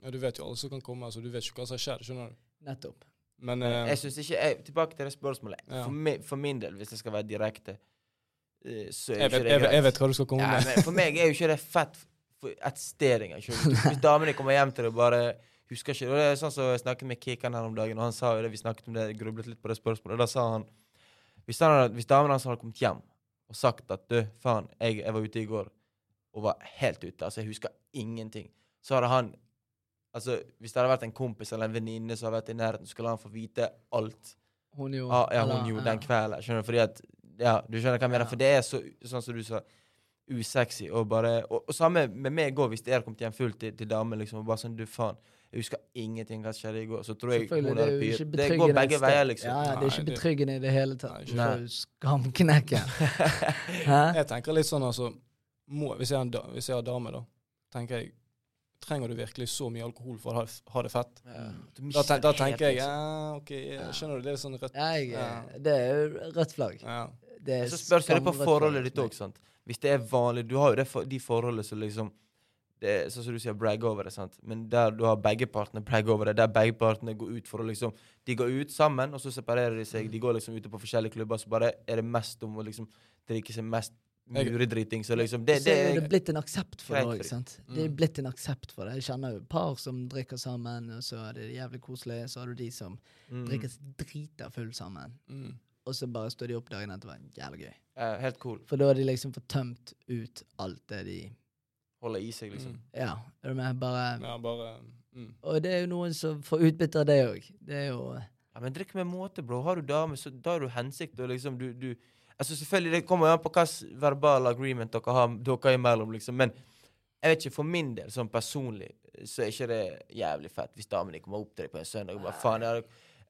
Ja, du vet jo alle som kan komme, altså du vet ikke hva som skjer. skjønner du. Nettopp. Men uh, Jeg synes ikke jeg, Tilbake til det spørsmålet. Ja. For, mi, for min del, hvis jeg skal være direkte, eh, så er jeg, vet, ikke det greit. jeg vet hva du skal komme Ja, med. for meg er jo ikke det fett for engang. Hvis damene kommer hjem til deg og bare husker ikke Og det er sånn som jeg snakket med Kikan her om dagen, og han sa jo det, vi snakket om det, grublet litt på det spørsmålet, og da sa han Hvis, han hvis damen hans hadde kommet hjem og sagt at du, faen, jeg, jeg var ute i går og var helt ute, altså jeg husker ingenting, så hadde han Altså, Hvis det hadde vært en kompis eller en venninne som hadde vært i nærheten, så skulle han få vite alt Hun gjorde Ah, ja, hun gjorde ja. den kvelden. Skjønner du? Fordi at Ja, du skjønner hva jeg mener. Ja. For det er så, sånn som du sa, usexy. Og bare Og, og samme med meg i går, hvis jeg hadde kommet hjem fullt til, til damen liksom, og bare sånn Du, faen, jeg husker ingenting hva skjedde i går. Så tror jeg hun det er hadde pyet. Det går begge sted. veier, liksom. Ja, ja, det er ikke betryggende i det hele tatt. Nei, ikke. skamknekken. <laughs> Jeg tenker litt sånn, altså må, hvis, jeg en hvis jeg har dame, da, tenker jeg Trenger du virkelig så mye alkohol for å ha, ha det fett? Ja. Da, ten, da tenker jeg liksom. ja, OK, Ja. skjønner du, det er sånn rødt Jeg, Ja. Det er rødt flagg. ja. Det er Så spørs det på forholdet ditt òg, sant. Hvis det er vanlig Du har jo det for, de forholdene som liksom det er, Sånn som du sier, brag over det, sant. Men der du har begge partene brag over det, der begge partene går ut for å liksom De går ut sammen, og så separerer de seg. De går liksom ute på forskjellige klubber, så bare er det mest om å liksom drikke seg mest muredriting. Så liksom Det, så det er er det blitt en aksept for det òg. sant? Mm. Det er blitt en aksept for det. Jeg kjenner jo par som drikker sammen, og så er det jævlig koselig. Så har du de som mm, drikker drita full sammen, Mm. og så bare står de opp dagen etterpå. Jævlig gøy. ja, Helt cool. For da har de liksom fått tømt ut alt det de Holder i seg, liksom. Mm. Ja, er du med? Bare Ja, bare mm. Og det er jo noen som får utbytte av det òg. Det er jo Ja, Men drikk med måte, bro. Har du dame, så da har du hensikt. Og liksom du, du Altså Selvfølgelig, det kommer an på hvilken verbal agreement dere har dere imellom, liksom. Men jeg vet ikke, for min del, sånn personlig, så er ikke det jævlig fett hvis damen din kommer opp til deg på en søndag og bare faen, jeg,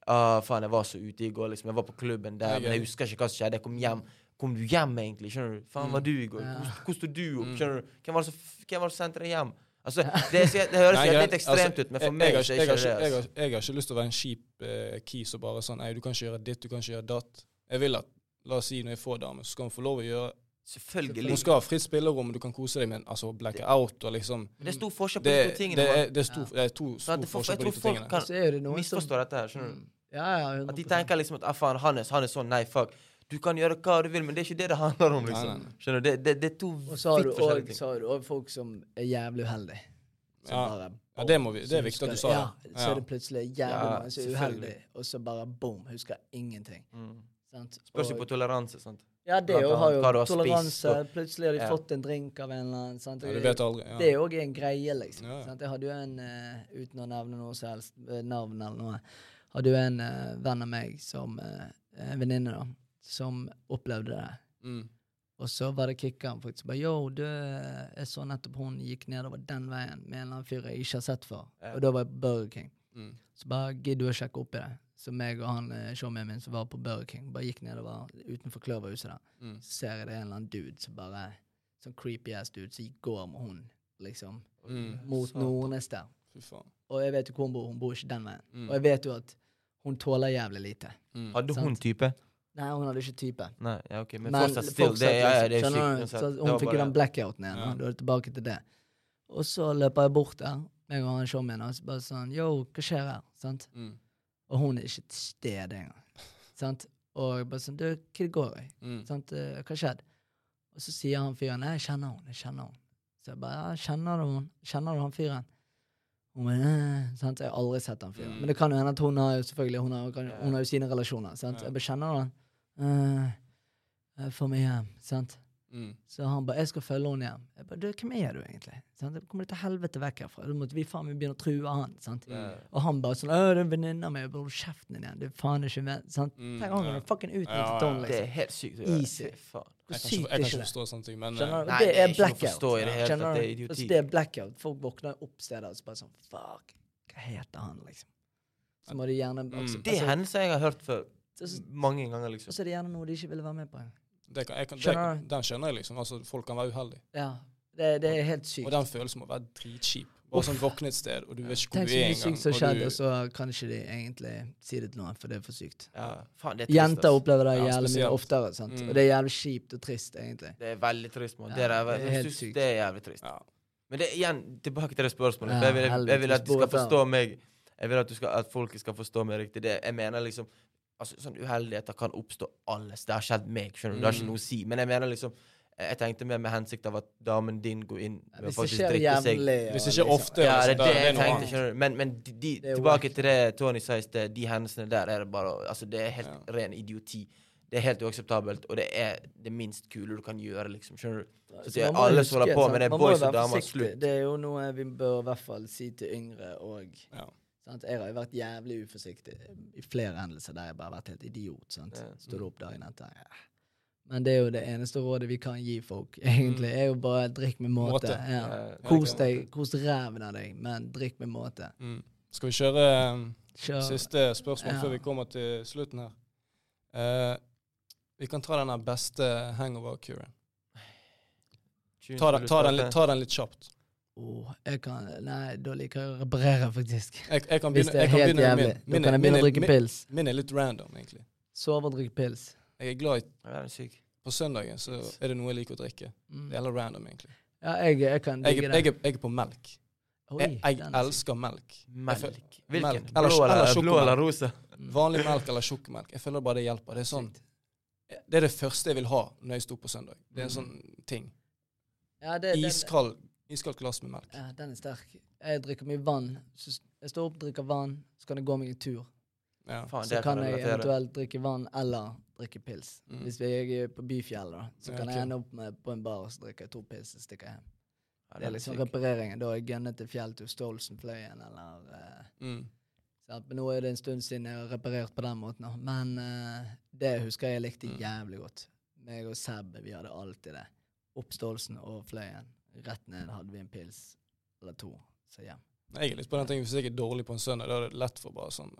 ah, faen, jeg var så ute i går, liksom. Jeg var på klubben der, men jeg husker ikke hva som skjedde. Jeg kom hjem. Kom du hjem, egentlig? Skjønner du? Faen, Mm. var du i går? Ja. Hvordan, sto du opp? Mm. Skjønner du? Hvem var det som, det sendte deg hjem? Altså, det, det høres Nei, jeg, litt ekstremt Altså, ut, men for meg jeg så er ikke- jeg det jeg altså. har- Jeg har ikke lyst til å være en kjip eh, kis og bare sånn Nei, du kan ikke gjøre ditt, du kan ikke gjøre datt. Jeg vil at La oss si når jeg får dame, så skal hun få lov å gjøre Selvfølgelig. Hun skal ha fritt spillerom, du kan kose deg med altså blackout og liksom Men det er stor forskjell på Det, de to det, tingene. er, det er stor, det er to Sant, stor det får- forskjell jeg på de to tingene. kan- tror folk kan misforstå dette her. skjønner du? Mm. Ja, ja, At de tenker liksom at ah, faen, han, er, han er sånn, nei, fuck. Du kan gjøre hva du vil, men det er ikke det det handler om. liksom. Nei, nei, nei. Skjønner du? Det, det, det er to Og vidt forskjellige ting. ting. så har du òg folk som er jævlig uheldige. Ja. bare, Ja, det må vi- det er viktig at du sa det. ja. Så er det plutselig jævlig Ja, mange som er uheldige, og så bare boom, husker ingenting. Mm. Sant? Spørs jo på toleranse. sant? Ja, det jo har jo har toleranse. spist, og- Plutselig har de Ja. fått en drink av en eller annen. Sant? Ja, du vet aldri. Ja. Det er òg en greie, liksom. Ja, ja. Sant? Jeg hadde jo en, uh, uten å nevne noe som helst, eh, navn eller noe, hadde jo en uh, venn av meg som uh, En venninne, da, som opplevde det. Mm. Og så var det kickeren faktisk. Bare, Yo, du, jeg så nettopp hun gikk nedover den veien med en eller annen fyr jeg ikke har sett før. Yeah. Og da var jeg på Burger King. Mm. Så bare gidder du å sjekke opp i det. Så meg og han eh, showmanen min som var på Burger King, bare gikk nedover utenfor Kløverhuset der. Mm. Så ser jeg det er en eller annen dude som bare Sånn creepy ass dude som går med hun. liksom. Mm. Mot. Nordnes der. Og jeg vet jo hvor hun bor. Hun bor ikke den veien. Mm. Og jeg vet jo at hun tåler jævlig lite. Mm. Hadde hun type? Nei, hun hadde ikke type. Nei, ja, ok, men, Men fortsatt still. fortsatt, det, ja, ja, det er skjønner, sykt. Så hun fikk jo den blackouten igjen. Ja. Da er det tilbake til det. Og så løper jeg bort der, meg og han showmien, og så bare sånn Yo, hva skjer her? Sant? Mm. Og hun er ikke til stede engang. Sant? Og jeg bare sånn Du, hva det går i? Mm. Sant? Eh, Hva skjedde? Og så sier han fyren Nei, jeg kjenner hun, jeg kjenner hun. Så jeg bare Ja, kjenner du hun? Kjenner du han fyren? Hun bare sant? Jeg har aldri sett han fyren. Mm. Men det kan jo hende at hun har jo selvfølgelig Hun har, hun har jo sine relasjoner. Sant? Jeg bare kjenner han? «Eh, jeg meg hjem. Sant? Mm. Så han bare 'Jeg skal følge henne hjem'. Jeg bare 'Du, hvem er du egentlig?' Sant? kommer kommer til helvete vekk herfra. Da måtte vi faen meg begynne å true han. Sant? Ja. Og han bare sånn 'Å, det er en venninne av meg.' Bare 'Hold kjeften din igjen. Du er faen ikke med.' Sant? Mm, Tenk han yeah. fucking ut Ja, ja, ja, Det liksom. er helt sykt. Easy. faen. Jeg kan ikke, forstå sånne ting, men Skjønner eh. Nei, det det er blackout. i det hele det er idioti. Altså, det er blackout. Folk våkner opp steder og så bare sånn Fuck, hva heter han, liksom? Så må de gjerne Mm. altså, Det er hendelser jeg har hørt før så- så- mange ganger, liksom. Og så er det gjerne noe de ikke ville være med på. det kan, jeg kan, Skjønner du? den skjønner jeg, liksom. Altså, folk kan være uheldige. Ja. Det, det er helt sykt. Og den følelsen må være dritkjip. Bare sånn våkne et sted, og du vet ikke hvor Tenk du så er mye sykt som engang. skjedde, og så kan ikke de egentlig si det til noen, for det er for sykt. Ja, faen, det er trist, Jenter opplever det Ja, jævlig mye oftere, sant? Mm. og det er jævlig kjipt og trist, egentlig. Det er veldig trist, mann. Ja, det, er, det er helt sykt. det er jævlig trist. Ja. Men det igjen tilbake til det spørsmålet. Ja, jeg, vil, jeg, jeg vil at de skal forstå meg Jeg vil at, du skal, at folk skal forstå meg riktig. Det, jeg mener liksom altså, Sånn uheldigheter kan oppstå alles. Det har skjedd meg. skjønner du? Det har ikke Mm. noe å si. Men jeg mener liksom Jeg tenkte mer med hensikt av at damen din går inn med Hvis det faktisk skjer seg jævlig Hvis det ikke liksom- ofte, Ja, altså, det er det det jeg tenkte. annet. skjønner du Men, men de, de, tilbake til det Tony sa i sted. De hendelsene der er det bare Altså, det er helt Ja. ren idioti. Det er helt uakseptabelt, og det er det minst kule du kan gjøre, liksom. Skjønner du? Så det er alle som holder på sant? med det, boys og damer, slutt. Det er jo noe vi bør i hvert fall si til yngre og Ja. Sant? Jeg har jo vært jævlig uforsiktig i flere hendelser der jeg bare har vært helt idiot. sant? Ja. Stått opp dagen etter. Ja. Men det er jo det eneste rådet vi kan gi folk, egentlig. er jo bare drikk med måte. Måte. Ja. Kos deg, kos ræven av deg, men drikk med måte. Mm. Skal vi kjøre um, Kjør. siste spørsmål Ja. før vi kommer til slutten her? Uh, vi kan ta den beste hangover-kuren. Ta, ta, ta den litt kjapt. Åh, jeg kan Nei, da liker jeg å reparere, faktisk. Jeg, jeg kan Hvis det er jeg kan helt jævlig. min. Da kan jeg begynne min, begynne å er- drikke min, pils. min er litt random, egentlig. Sove og drikke pils. Jeg er glad i er syk. På søndagen så er det noe jeg liker å drikke. Mm. Det gjelder random, egentlig. Ja, jeg, jeg kan digge er- det. jeg, er- jeg er på melk. Oi, Jeg, er elsker melk. Melk. Melk. Hvilken? Eller- Blå eller eller, blå eller rosa? Mm. Vanlig melk eller sjokomelk. Jeg føler bare det hjelper. Det er sånn Det er det første jeg vil ha når jeg sto på søndag. Det er en sånn ting. Ja, det, den, Iskald Iskald glass med melk. ja, den er sterk. Jeg drikker mye vann. Så jeg står opp, drikker vann, så kan jeg gå meg en tur. Ja. Faen, Så kan kan jeg eventuelt drikke vann eller drikke pils. Mm. Hvis jeg er på Byfjellet, da, så Ja, kan ok. jeg ende opp med på en bar og så drikker jeg to pils og stikker hjem. Ja, Det er den liksom syk. repareringen. Da har jeg gunnet til fjell til Stolsenfløyen eller uh, Mm. Men nå er det en stund siden jeg har reparert på den måten. Men uh, det husker jeg jeg likte Mm. jævlig godt. Meg og Seb, vi hadde alltid det. Opp Stolsen og Fløyen. Rett ned hadde vi en pils eller to. Så hjem. Jeg er litt på den tingen Hvis jeg er dårlig på en søndag, da er det lett for bare sånn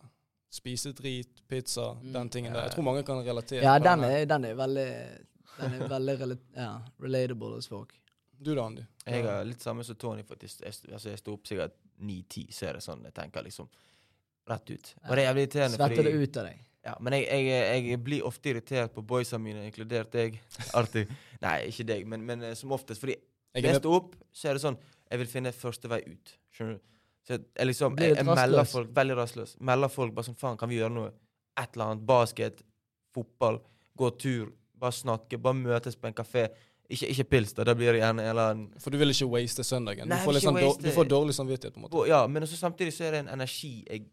Spise drit, pizza, Mm. den tingen der. Jeg tror mange kan relatere. Ja, den er, den er veldig Den er veldig ja, relatable hos folk. Du da, Andy? Jeg er litt samme som Tony, faktisk. Jeg, altså, jeg står opp sikkert ni-ti, så er det sånn jeg tenker liksom rett ut. Og det er jævlig irriterende. Svetter det ut av deg. Ja, men jeg, jeg, jeg blir ofte irritert på boysa mine, inkludert deg. Alltid. <laughs> Nei, ikke deg, men, men eh, som oftest. Fordi Står opp, så er det sånn Jeg vil finne første vei ut. Skjønner du? Så jeg, liksom Jeg, jeg melder folk Veldig rastløs. Melder folk bare sånn Faen, kan vi gjøre noe? Et eller annet. Basket, fotball, gå tur, bare snakke, bare møtes på en kafé. Ikke, ikke pils, da. Da blir det gjerne en eller annen for du vil ikke waste søndagen. Nei, du, får liksom waste- du får dårlig samvittighet, på en måte. Ja, men samtidig så er det en energi jeg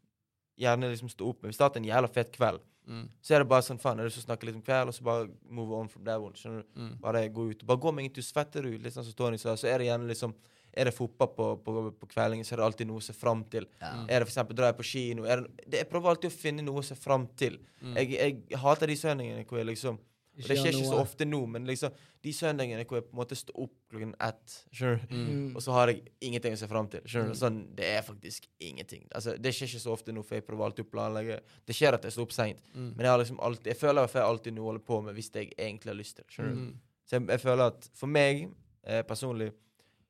gjerne liksom står opp med. Har vært en jævla fet kveld, Mm. så er det bare sånn faen, er det så snakke litt om kveld, og så bare move on from that one. Skjønner du? Mm. Bare gå ut. Bare gå med ingenting, svetter du ut, så står som Tony så er det gjerne liksom Er det fotball på, på, på kveldingen, så er det alltid noe å se fram til. Ja. Er det eksempel drar jeg på kino er det, det, Jeg prøver alltid å finne noe å se fram til. Mm. Jeg, jeg hater de søndagene hvor jeg liksom og Det skjer ikke så ofte nå, men liksom de søndagene hvor jeg på en måte står opp klokken ett. Mm. Mm. Og så har jeg ingenting å se fram til. Mm. Sånn, det er faktisk ingenting. Altså, det skjer ikke så ofte nå, for jeg prøver alltid å planlegge. Det skjer at jeg står opp seint, Mm. men jeg har liksom alltid Jeg føler at jeg alltid noe å holde på med hvis jeg egentlig har lyst til det. Mm. Så jeg, jeg føler at for meg eh, personlig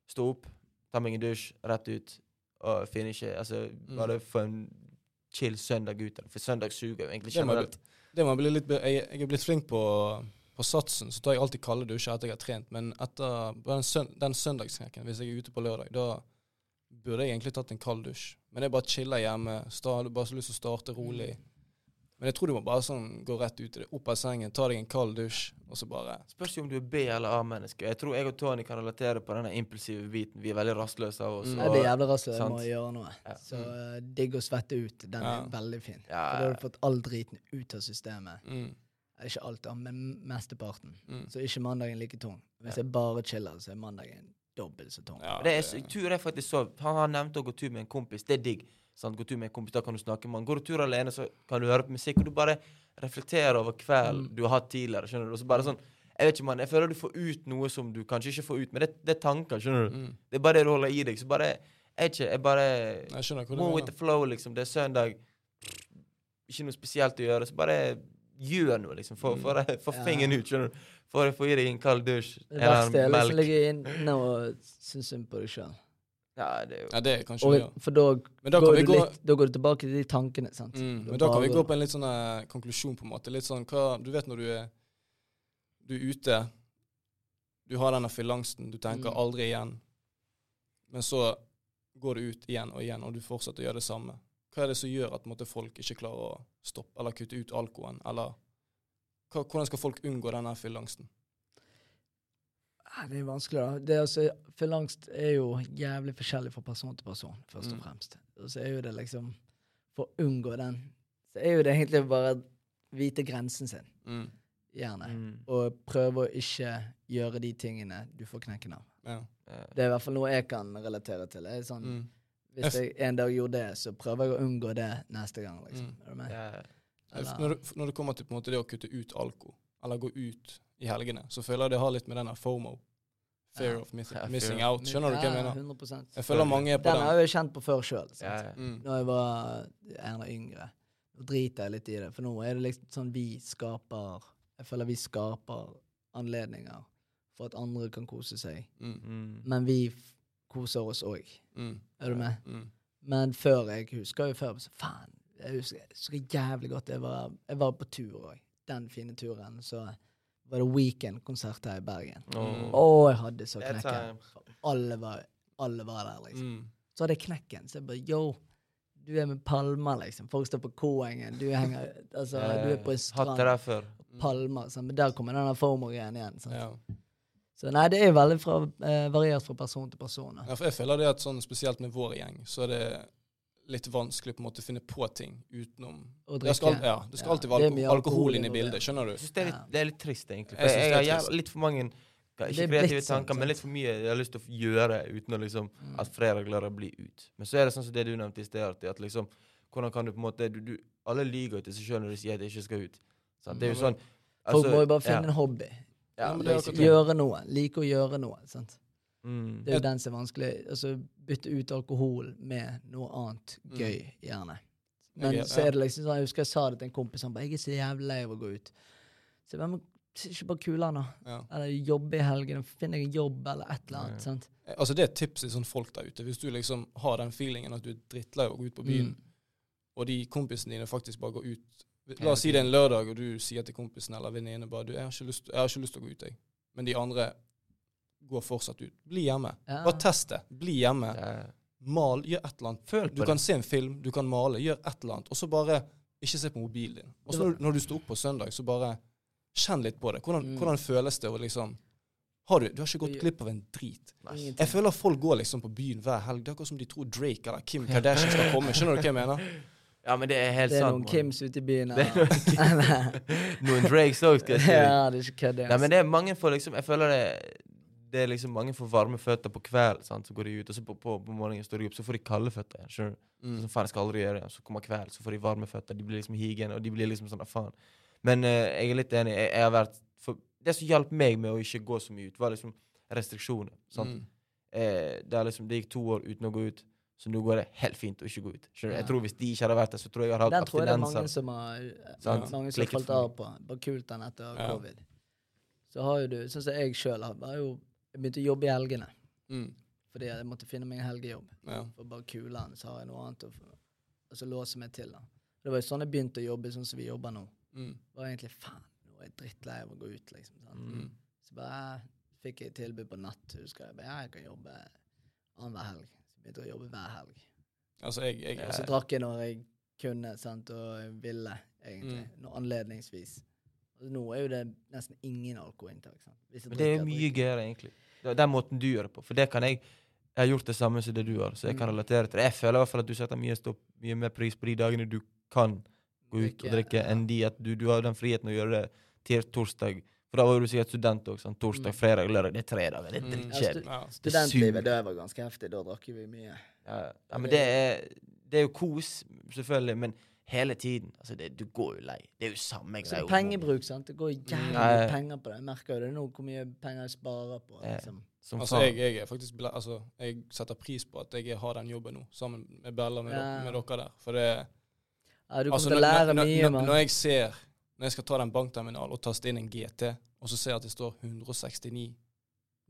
Stå opp, ta meg en dusj, rett ut, og finishe. Altså, Mm. bare få en chill søndag ut. For søndag suger jo egentlig generelt. Det må jeg bli litt jeg, jeg er blitt flink på, på satsen, så tar jeg alltid kalde dusjer etter jeg har trent. Men etter den, søn, den søndagsknekken, hvis jeg er ute på lørdag, da burde jeg egentlig tatt en kald dusj. Men jeg bare chiller hjemme. Start, bare så lyst til å starte rolig. Men jeg tror du må bare sånn gå rett ut i det. Opp av sengen, ta deg en kald dusj, og så bare Spørs jo om du er B- eller A-menneske. Jeg tror jeg og Tony kan relatere på denne impulsive biten. Vi er veldig rastløse av oss. Mm. Jeg blir jævlig rastløs, jeg må gjøre noe. Ja. Så uh, digg å svette ut. Den Ja. er veldig fin. Ja, For da har du fått all driten ut av systemet. mm, Ikke alt, men mesteparten. mm. Så ikke mandagen like tung. Hvis jeg bare chiller, så er mandagen dobbelt så tung. Ja, det er, tur er faktisk så Han, har nevnt å gå tur med en kompis. Det er digg. Sant? Gå tur med en kompis, Da kan du snakke med han. Går du tur alene, så kan du høre på musikk, og du bare reflekterer over kvelden Mm. du har hatt tidligere. skjønner du? Og så bare sånn Jeg vet ikke, man, jeg føler du får ut noe som du kanskje ikke får ut, men det, det er tanker. skjønner du? mm. Det er bare det du holder i deg. Så bare Jeg ikke, jeg bare Jeg skjønner hva du with the flow, liksom. Det er søndag. Ikke noe spesielt å gjøre, så bare gjør noe, liksom. Få Mm. fingeren ut, skjønner du. Få få i deg en kald dusj. Det eller verste er liksom å ligge inne og synes synd på deg sjøl. Ja, det er jo Ja, det er kanskje det. Ja. For da da går, du gå litt, da går du tilbake til de tankene, sant. Mm, men da kan vi gå på en litt sånn eh, konklusjon, på en måte. Litt sånn hva Du vet når du er Du er ute, du har denne fyllangsten, du tenker Mm. aldri igjen. Men så går du ut igjen og igjen, og du fortsetter å gjøre det samme. Hva er det som gjør at måte, folk ikke klarer å stoppe eller kutte ut alkoholen? Eller hva, hvordan skal folk unngå denne fyllangsten? Det er vanskelig, da. Det altså, Fyllangst er jo jævlig forskjellig fra person til person, først og Mm. fremst. Og så er jo det liksom For å unngå den, så er jo det egentlig bare å vite grensen sin, Mm, gjerne. Mm. Og prøve å ikke gjøre de tingene du får knekken av. ja. Det er i hvert fall noe jeg kan relatere til. Det er sånn, Mm, Hvis jeg en dag gjorde det, så prøver jeg å unngå det neste gang. liksom. Mm. Er du med? Ja. Eller- Når, det, når det kommer til på en måte, det å kutte ut alko, eller gå ut i helgene, så føler jeg det har litt med denne FOMO. Fear Ja. of miss, Ja, fear missing out. Skjønner du hva jeg mener? 100 Jeg føler mange er på Den den. har jeg jo kjent på før sjøl. Ja, ja. Mm, Når jeg var en av yngre. Nå driter jeg litt i det, for nå er det liksom sånn vi skaper Jeg føler vi skaper anledninger for at andre kan kose seg. mm, Mm. Men vi f- koser oss òg. mm, Er du med? mm, Men før, jeg husker jo før så Faen, jeg husker, så jævlig godt jeg var, jeg var på tur òg. Den fine turen. Så var det Weekend-konsert her i Bergen. Åh. oh, jeg hadde så knekken. Alle var, alle var der, liksom. mm. Så hadde jeg knekken. Så jeg bare yo, du er med palmer, liksom. Folk står på K-engen. Du henger Altså, Ja, du er på en strand. Hatt det der før. Palmer. Sånn. Men der kommer den FOMO-greien igjen. Sånn. Ja. Så nei, det er veldig fra, eh, variert fra person til person. da. ja, for jeg føler det at sånn, spesielt med vår gjeng, så er det litt vanskelig på en måte å finne på ting utenom Å Det skal, ja, det skal Ja, alltid være alko alkohol alkohol inn i bildet, skjønner du? Jeg syns det, er litt- det er litt trist, egentlig. For Jeg jeg, jeg har litt for mange Ikke kreative blitt tanker, men litt for mye jeg har lyst til å gjøre uten å liksom Mm. at fredag lørdag blir ut. Men så er det sånn som det du nevnte i sted, at liksom Hvordan kan du på en måte du, du, Alle lyver til seg sjøl når de sier at de ikke skal ut. Sant? Det er jo sånn Folk må jo bare finne ja, en hobby. ja, Ja, men det er Gjøre noe. Like å gjøre noe. sant? Mm. Det er jo den som er vanskelig. Altså bytte ut alkohol med noe annet Mm. gøy, gjerne. Men er- så er det liksom sånn, jeg husker jeg sa det til en kompis, han bare 'Jeg er så jævlig lei av å gå ut'. Så jeg bare, er ikke bare kulere nå. Ja. Eller jobbe i helgen, finne en jobb eller et eller annet. Ja. sant? Altså Det er et tips til sånn folk der ute. Hvis du liksom har den feelingen at du er drittlei av å gå ut på byen, Mm. og de kompisene dine faktisk bare går ut La oss si det er en lørdag, og du sier til kompisen eller venninnen bare du, jeg har, lyst, 'Jeg har ikke lyst til å gå ut', jeg. Men de andre går fortsatt ut. Bli hjemme. Ja. Bare test det. Bli hjemme. Ja. Mal. Gjør et eller annet. Føl Du det. kan se en film, du kan male. Gjør et eller annet. Og så bare ikke se på mobilen din. Og så når, når du står opp på søndag, så bare kjenn litt på det. Hvordan, Mm. hvordan føles det å liksom har du, du har ikke gått glipp av en drit. Ingenting. Jeg føler folk går liksom på byen hver helg. Det er akkurat som de tror Drake eller Kim Kardashian skal komme. Skjønner du hva jeg mener? <laughs> ja, men det er helt sant. Det er sant. noen man. Kims ute i byen. Det er noen, <laughs> Noen Drakes òg, skal jeg si. ja, det er ikke kødd. Nei, men altså. det er mange for liksom Jeg føler det Det er liksom mange får varme føtter på kvelden, så går de ut, og så på, på, på morgenen står de opp, så får de kalde føtter igjen. Skjønner du? Mm. Så faen, jeg skal aldri gjøre det. Så kommer kvelden, så får de varme føtter. De blir liksom higen, og de blir liksom sånn, faen. Men uh, jeg er litt enig. Jeg, jeg har vært for, Det som hjalp meg med å ikke gå så mye ut, var liksom restriksjoner. Sant? Mm. Eh, det, er liksom, det gikk to år uten å gå ut, så nå går det helt fint å ikke gå ut. Ja. Jeg tror Hvis de ikke hadde vært der, så tror jeg jeg hadde Den hatt tror jeg det er mange som har, Sant? mange som har falt av på. Bare kult den etter Ja. covid. Så har jo du, sånn som jeg sjøl har, har jo jeg begynte å jobbe i helgene. Mm. fordi jeg måtte finne meg en helgejobb. Ja. For bare kulene, så har jeg noe annet å så låser låse meg til. da. Det var jo sånn jeg begynte å jobbe sånn som vi jobber nå. Mm. Det var egentlig faen, nå er jeg drittlei av å gå ut, liksom. Mm. Så bare fikk jeg tilbud på natt, husker jeg. Bare, ja, jeg kan jobbe annenhver helg. Så begynte jeg å jobbe hver helg. Altså, jeg, jeg, Og så drakk jeg når jeg kunne, sant, og ville, egentlig. Mm. Noe anledningsvis. Nå er jo det nesten ingen alkoholinntak. Men det er mye gøyere, egentlig. Det er Den måten du gjør det på. For det kan jeg Jeg har gjort det samme som det du har, så jeg kan Mm. relatere til det. Jeg føler i hvert fall at du setter mye, stopp, mye mer pris på de dagene du kan gå ut og drikke, ja. enn de at du, du har den friheten å gjøre det til torsdag. For da var du sikkert student òg. Sånn, torsdag, Mm. fredag, lørdag. Det er tre dager. Det er Mm. drittkjedelig. ja. Studentlivet, det var ganske heftig. Da drakk vi mye. Ja, ja, men det er, det er jo kos, selvfølgelig, men hele tiden. Altså, det, du går jo lei. Det er jo samme Så greia. pengebruk, sant. Det går jævlig mye penger på det. Jeg merker jo det nå hvor mye penger jeg sparer på. Ja. liksom. Som Altså, jeg, jeg er faktisk altså, jeg setter pris på at jeg har den jobben nå, sammen med Bella med, Ja. dere, med dere der. For det Ja, du kommer altså, til å lære mye, mann. når jeg ser Når jeg skal ta den bankterminalen og taste inn en GT, og så ser jeg at det står 169,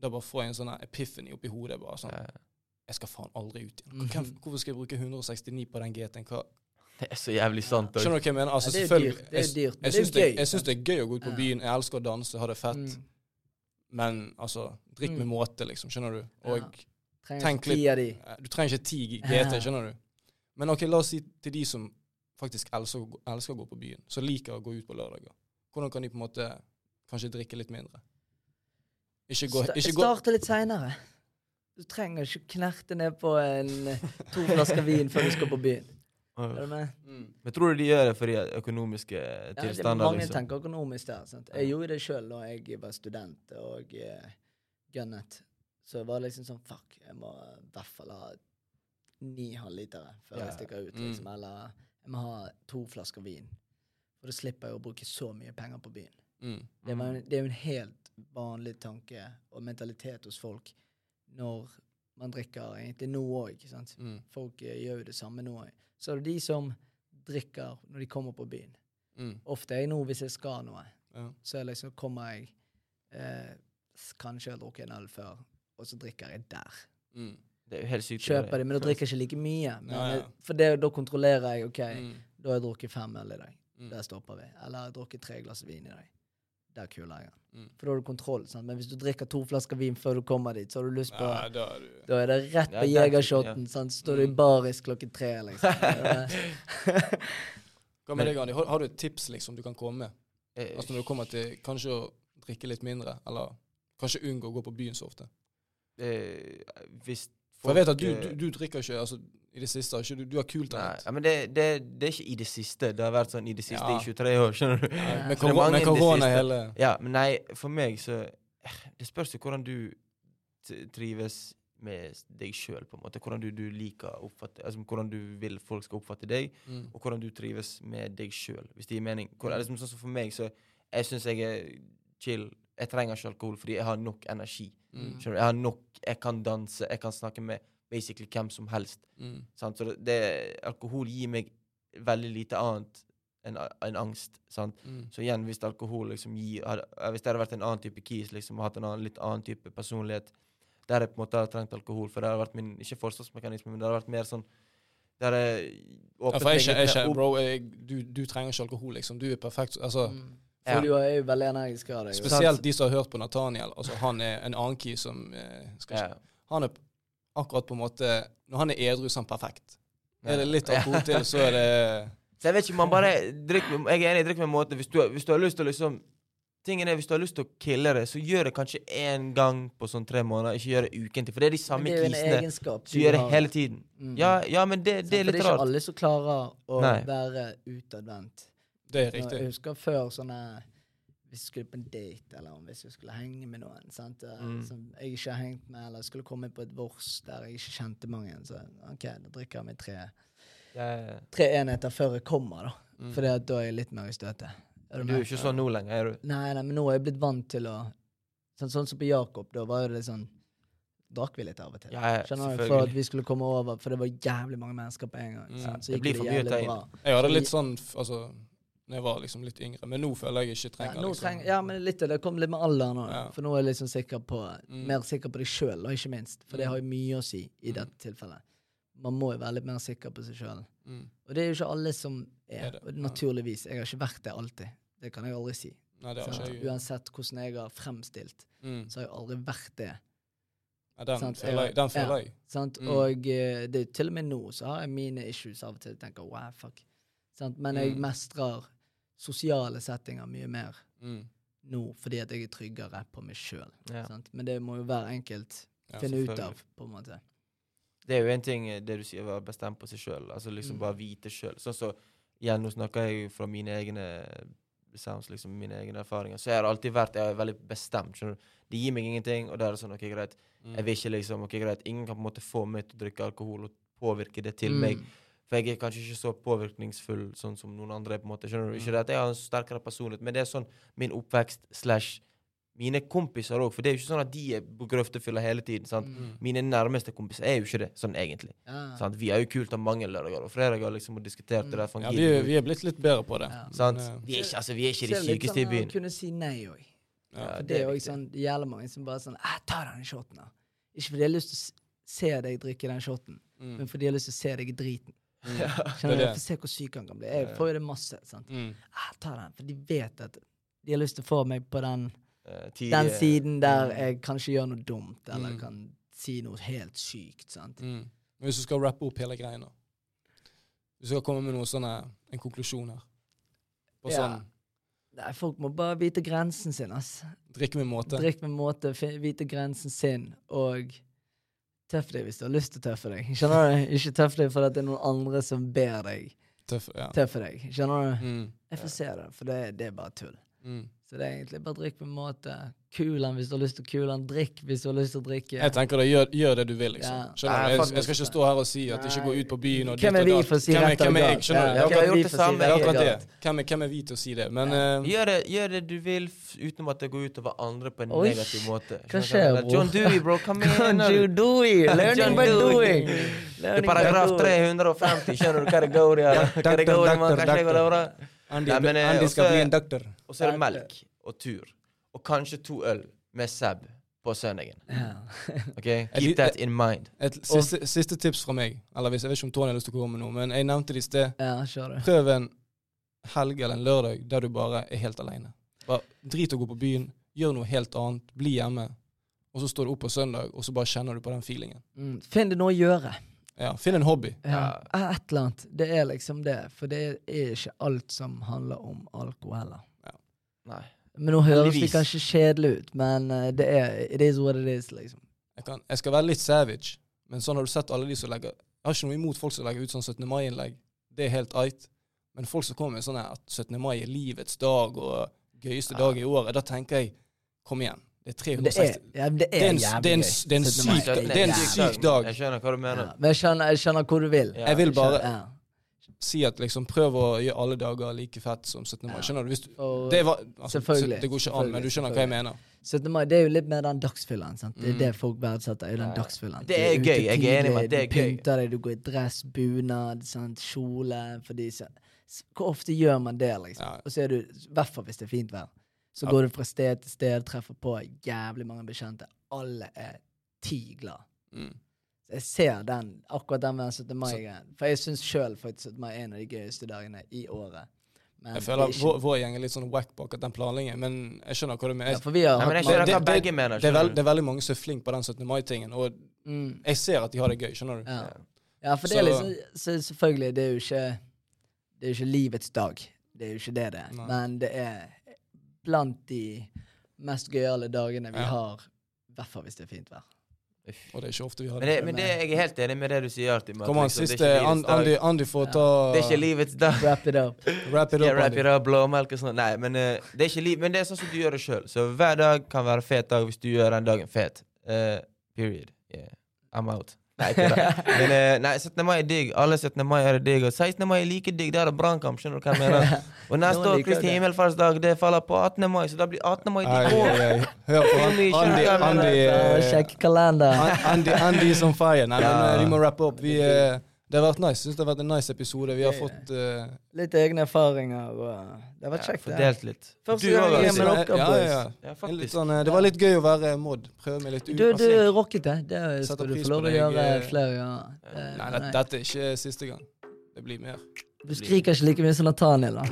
da bare får jeg en sånn epiphany oppi hodet. bare sånn, Ja, Jeg skal faen aldri ut igjen. Mhm. Hvem, hvorfor skal jeg bruke 169 på den GT-en? Hva, det er så jævlig sant. og- skjønner du hva jeg mener? Altså, ja, det er jo dyrt. Det er dyrt. Men Jeg er syns det, jeg det er gøy å gå ut på byen. Jeg elsker å danse, ha det fett. Mm. Men altså, drikk med Mm. måte, liksom. Skjønner du? Og Ja. Tenk litt- du trenger ikke ti GT, skjønner du? Men ok, la oss si til de som faktisk elsker, elsker å gå på byen, som liker å gå ut på lørdager. Hvordan kan de på en måte kanskje drikke litt mindre? Ikke gå, ikke gå Starte litt seinere. Du trenger ikke knerte ned på en to flasker vin før du skal på byen. Er du med? mm. Men tror du de gjør det fordi økonomiske Ja, det, tilstander? mange liksom? tenker økonomisk der. Sant? Jeg gjorde det sjøl da jeg var student og uh, gunnet. Så jeg var liksom sånn Fuck, jeg må i hvert fall ha ni halvlitere før yeah. jeg stikker ut. Mm. Liksom. Eller jeg må ha to flasker vin. For da slipper jeg å bruke så mye penger på byen. Mm. Det, var, det er jo en helt vanlig tanke og mentalitet hos folk når man drikker egentlig nå òg. Mm. Folk eh, gjør jo det samme nå òg. Så er det de som drikker når de kommer på byen. Mm. Ofte er jeg nå, hvis jeg skal noe, Ja. så liksom kommer jeg eh, Kanskje jeg har drukket en øl før, og så drikker jeg der. Mm. Det er jo helt sykt. Kjøper det, men da drikker jeg ikke like mye. Men, Ja, ja. For det, da kontrollerer jeg. OK, Mm. da har jeg drukket fem øl i dag. Mm. Der stopper vi. Eller jeg har drukket tre glass vin i dag. Der kuler jeg den. Mm. For da har du kontroll. Sant? Men hvis du drikker to flasker vin før du kommer dit, så har du lyst på Ja, da er du Da er det rett på ja, jegershoten. Ja. Så står du i Mm. baris klokken tre, liksom. <laughs> Hva med deg, Andy? Har, har du et tips liksom du kan komme med? Eh, Altså Når du kommer til kanskje å drikke litt mindre, eller kanskje unngå å gå på byen så ofte? eh, hvis For jeg vet at du, du, du drikker ikke altså, i det siste. Ikke, du, du har kult Nei, men det, det, det er ikke i det siste. Det har vært sånn i det siste Ja. i 23 år, skjønner du. Ja, Med korona, med korona hele Ja, men nei, for meg så eh, Det spørs jo hvordan du trives med deg sjøl, på en måte. Hvordan du, du liker å oppfatte Altså hvordan du vil folk skal oppfatte deg, mm. og hvordan du trives med deg sjøl, hvis det gir mening. Hvor, liksom, sånn som for meg, så Jeg syns jeg er chill. Jeg trenger ikke alkohol fordi jeg har nok energi. Mm. Skjønner du? Jeg har nok Jeg kan danse, jeg kan snakke med basically hvem som helst. Mm. Sant? Så det, alkohol gir meg veldig lite annet enn en angst. Sant? Mm. Så igjen, hvis alkohol liksom gir hadde, eh, Hvis det hadde vært en annen type kis, liksom, og hatt en annen, litt annen type personlighet, der jeg på en måte hadde trengt alkohol, for det hadde vært min Ikke forsvarsmekanisme, men det hadde vært mer sånn Der jeg Ja, jeg, jeg, jeg, bro, jeg, du, du trenger ikke alkohol, liksom. Du er perfekt. Altså, Mm. Ja. Du er jo veldig energisk av deg. Spesielt de som har hørt på Nathaniel. Altså, han er en annen key som eh, skal ikke, Ja. Han er akkurat på en måte Når han er edru, så er han perfekt. Er det litt alkohol <laughs> til, så er det Så jeg vet ikke, man bare drikk, Jeg er enig, drikk med en måte. Hvis du, hvis du har lyst til å liksom Tingen er, Hvis du har lyst til å kille det, så gjør det kanskje én gang på sånn tre måneder. Ikke gjør det ukentlig. For det er de samme det er jo en kisene. egenskap Du gjør det hele tiden. Mm. Ja, ja men det, det er litt For litt det er ikke rart. alle som klarer å Nei. være utadvendt. Det er riktig. Jeg husker før sånne Hvis vi skulle på en date, eller om hvis vi skulle henge med noen sant? eh, Mm. som jeg ikke har hengt med, eller skulle komme på et vors der jeg ikke kjente mange, så OK, da drikker jeg meg tre, Ja, ja, ja. tre enheter før jeg kommer, da. Mm. For da er jeg litt mer i støtet. Er Du er jo ikke sånn nå lenger, er du? Nei, nei, men nå er jeg blitt vant til å Sånn, sånn som på Jakob, da var det litt sånn Drakk vi litt av og til. Ja, ja, Skjønner du? For at vi skulle komme over, for det var jævlig mange mennesker på en gang. Mm. Så Så Det gikk blir for mye å ta jævlig inn. bra. Jeg hadde Så litt sånn Altså, Når jeg var liksom litt yngre. Men nå føler jeg ikke Ja, trenger nå liksom. Treng, ja, men litt det kom litt med alderen òg. Ja. For nå er jeg liksom sikker på Mm. mer sikker på deg sjøl, ikke minst. For det Mm. har jo mye å si i Mm. dette tilfellet. Man må jo være litt mer sikker på seg sjøl. Mm. Og det er jo ikke alle som er. Er det? Og naturligvis. Jeg har ikke vært det alltid. Det kan jeg aldri si. Nei, det har ikke jeg. Uansett hvordan jeg har fremstilt, Mm. så har jeg aldri vært det. Ja, den føler jeg. Den føler jeg. Sant? Mm. Og eh, det, til og med nå så har jeg mine issues av og til. tenker, wow, fuck. Sant? Men jeg mestrer sosiale settinger mye mer Mm. nå fordi at jeg er tryggere på meg sjøl. Ja. Men det må jo hver enkelt Ja, finne ut av, på en måte. Det er jo en ting, eh, det du sier, å være bestemt på seg sjøl. Altså liksom Mm. bare vite sjøl. Sånn så, igjen, nå snakker jeg jo fra mine egne sounds, liksom mine egne erfaringer. Så jeg har alltid vært jeg er veldig bestemt. skjønner du. Det gir meg ingenting, og da er det sånn, ok, greit. Mm. Jeg vil ikke liksom, ok, greit. Ingen kan på en måte få meg til å drikke alkohol og påvirke det til Mm. meg. For jeg er kanskje ikke så påvirkningsfull sånn som noen andre. på en måte, skjønner du? Mm. Ikke det at jeg har en sterkere personlighet, men det er sånn min oppvekst slash mine kompiser òg. For det er jo ikke sånn at de er på grøftefylla hele tiden. sant? Mm. Mine nærmeste kompiser er jo ikke det, sånn egentlig. Ja. Sant? Vi er jo kult av mange lørdager og fredager liksom, og diskutert det der. Ja, vi, vi er blitt litt bedre på det. Ja. sant? Eh, Vi er ikke, altså, vi er ikke de er sånn, i byen. kunne si nei òg. ja. Det det er jo òg sånn jævlig mange som bare sånn «Ah, Ta den shoten, da. Ikke fordi jeg har lyst til å se deg drikke den shoten, Mm. men fordi jeg har lyst til å se deg i driten. Mm. Skjønner Det det. For se hvor syk han kan bli. Jeg får jo det masse. sant? Mm. Ah, ta den. For de vet at de har lyst til å få meg på den, uh, den siden der Mm. jeg kanskje gjør noe dumt, eller Mm. kan si noe helt sykt. sant? Mm. Hvis du skal rappe opp hele greia nå Du skal komme med noe sånn en konklusjon her. På Ja. sånn Nei, folk må bare vite grensen sin, ass. drikke med måte. Drikk med måte, vite grensen sin, og tøff deg hvis du har lyst til å tøffe deg. Skjønner du? Ikke tøff deg fordi det er noen andre som ber deg Tøff. Ja. tøffe deg. Skjønner du? Mm. Jeg får se det, for det, det er bare tull. Mm. Så det er egentlig bare drikk på en måte. Kul hvis du har lyst til å kule. Drikk hvis du har lyst til å drikke. Jeg tenker det, gjør, gjør det du vil, liksom. Ja. Skjønner du? Jeg, jeg skal ikke stå her og si at ikke gå ut på byen og Hvem er vi for å si rett og galt? Skjønner du? Ja, Det samme. hvem er vi det er akkurat det. Hvem er, hvem er til å si det? Men Ja. uh, Gjør det, gjør det du vil uten at det går utover andre på en Oi. negativ måte. Hva skjer, bro? John Dewey, bro, hva mener you du? doing? Learning by doing. Det er paragraf 350, skjønner du hva det går i? Hva det går i, man? Andy skal bli en doktor. Og så er det melk og tur. Og kanskje to øl med Seb på søndagen. <laughs> Ja. Ok? Keep that in mind. Et siste, siste tips fra meg. Eller hvis Jeg vet ikke om Tony har lyst til å komme med noe, men jeg nevnte det i sted. ja. Prøv en helg eller en lørdag der du bare er helt alene. Bare Drit å gå på byen, gjør noe helt annet, bli hjemme. Og så står du opp på søndag, og så bare kjenner du på den feelingen. Mm. Finn det noe å gjøre. Ja, Finn en hobby. Ja. Et eller annet. Det er liksom det. For det er ikke alt som handler om alkohol heller. Nei. Men nå høres det kanskje kjedelig ut, men eh, det er it is what it is, liksom. Jeg, kan, jeg skal være litt savage, men sånn har du sett alle de som legger Jeg har ikke noe imot folk som legger ut sånn 17. mai-innlegg. Det er helt eit. Men folk som kommer med sånn at 17. mai er livets dag og gøyeste Ja. dag i året, da tenker jeg kom igjen. Det er Men det er, 360 det er, en- det er en- det er en 17. mai. syk- det er en syk dag. Jeg skjønner hva du mener. Ja. Men jeg skjønner, jeg skjønner hvor du vil. Ja. Jeg vil bare Ja. Si at liksom prøv å gjøre alle dager like fett som 17. mai. Skjønner du? Hvis du Og det, var, altså, Selvfølgelig, det går ikke an, men du skjønner hva jeg mener. 17. mai det er jo litt mer den dagsfylleren. sant? Det er Mm. det folk verdsetter. er den Ja. dagsfyllen. Det er gøy, jeg er enig med at det er gøy. Du pynter deg, du går i dress, bunad, sant? kjole fordi, så, Hvor ofte gjør man det, liksom? Ja. Og så er du, i hvert fall hvis det er fint vær, så Ja. går du fra sted til sted, treffer på jævlig mange bekjente. Alle er ti glad. Mm. Jeg ser den, akkurat den med 17. mai-greien. For jeg syns sjøl 17. mai er en av de gøyeste dagene i året. Men Jeg er føler ikke- vår, vår gjeng er litt sånn wack bak at den planleggingen, men jeg skjønner hva du mener. ja, for vi har Nei, men jeg skjønner det- hva begge mener. Det er, veld, det er veldig mange som er flinke på den 17. mai-tingen, og mm, jeg ser at de har det gøy. Skjønner du? ja. ja, for det er liksom så Selvfølgelig, det er jo ikke Det er jo ikke livets dag. Det er jo ikke det det er. Men det er blant de mest gøyale dagene vi Ja. har. I hvert fall hvis det er fint vær. Uff. Og det er ikke ofte vi har Men, det. det, men det, jeg er helt enig med det du sier. Kom an, liksom, siste An- Andy, Andy får Ja. ta Det er ikke livets dag. Wrap it up. <laughs> Wrap it Ja, up, wrap it up, blåmelk og sånn. Nei, men uh, det er ikke liv, men det er sånn som du gjør det sjøl. Så hver dag kan være fet dag hvis du gjør den dagen fet. Uh, period. Yeah. I'm out. Nei. <laughs> Men eh, nei, 17. mai er digg. Alle 17. mai er digg. Og 16. mai er like digg. Det er brannkamp. Skjønner du hva jeg <laughs> mener? Og neste år, Kristi himmelfartsdag, det faller på 18. mai, så da blir 18. mai Ai, digg. ai. Hør på. Mye Andy, Andy, eh, kalender. Andy, Andy is on fire. Nei, men eh, vi må rappe opp. Vi, eh, Det har vært nice. Synes det har vært en nice episode. Vi har fått uh, Litt egne erfaringer. Og det har vært kjekt. det. Fordelt litt. Første Du gang jeg er med dere, ja, boys. ja. Ja, litt sånn, eh, det var litt gøy å være mod. Prøve meg litt ut. Du, du rocket det. Det skal du få lov til å gjøre eh, flere ganger. Det- Nei, det, dette er ikke siste gang. Det blir mer. Du skriker ikke like mye som Nathaniel, da.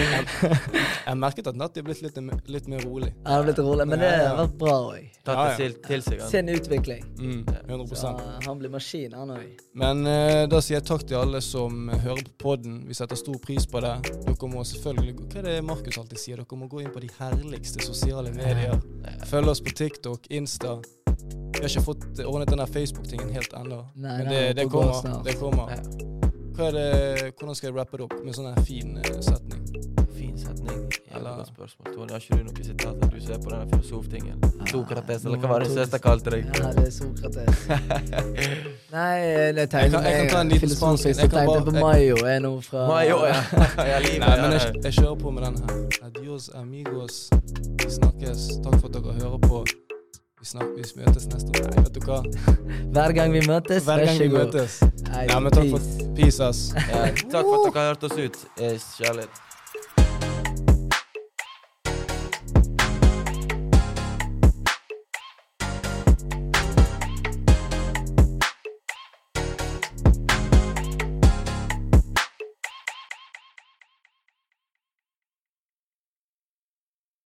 <laughs> Jeg merket at Natti er blitt litt, litt mer rolig. Han har blitt rolig, men det Ja, ja. har vært bra òg. Tatt Ja, det ja. til, til seg. Sin utvikling. Mm, 100 Så han blir maskin, han òg. Men uh, da sier jeg takk til alle som hører på podden. Vi setter stor pris på det. Dere må selvfølgelig Hva er det Markus alltid sier? Dere må gå inn på de herligste sosiale medier. Følg oss på TikTok, Insta. Vi har ikke fått ordnet den der Facebook-tingen helt ennå. Men det det, det kommer. Det kommer. Det, hvordan skal jeg rappe det opp med sånn fin eh, setning? Fin setning. Eller- godt spørsmål. Tony, har ikke du noe sitat? Du ser på den filosoftingen. Sokrates, eller hva var det søster kalte deg? Ja, det er Sokrates. <laughs> Nei, det Jeg tenkte kan- jeg kan ta en liten spansk en. Jeg Jeg tenkte på Mayo, er noe fra Mayo, ja. <laughs> ja livet, Nei, men jeg, jeg kjører på med den her. Adios, amigos. Vi snakkes. Takk for at dere hører på. Vi, snakkes, vi møtes neste år. Nei, vet du hva? <laughs> Hver gang vi møtes, Hver gang vi møtes. Nei, men takk for peace. Peace, ass. ja. Takk for at dere har hørt oss ut. Eh, Kjærlighet.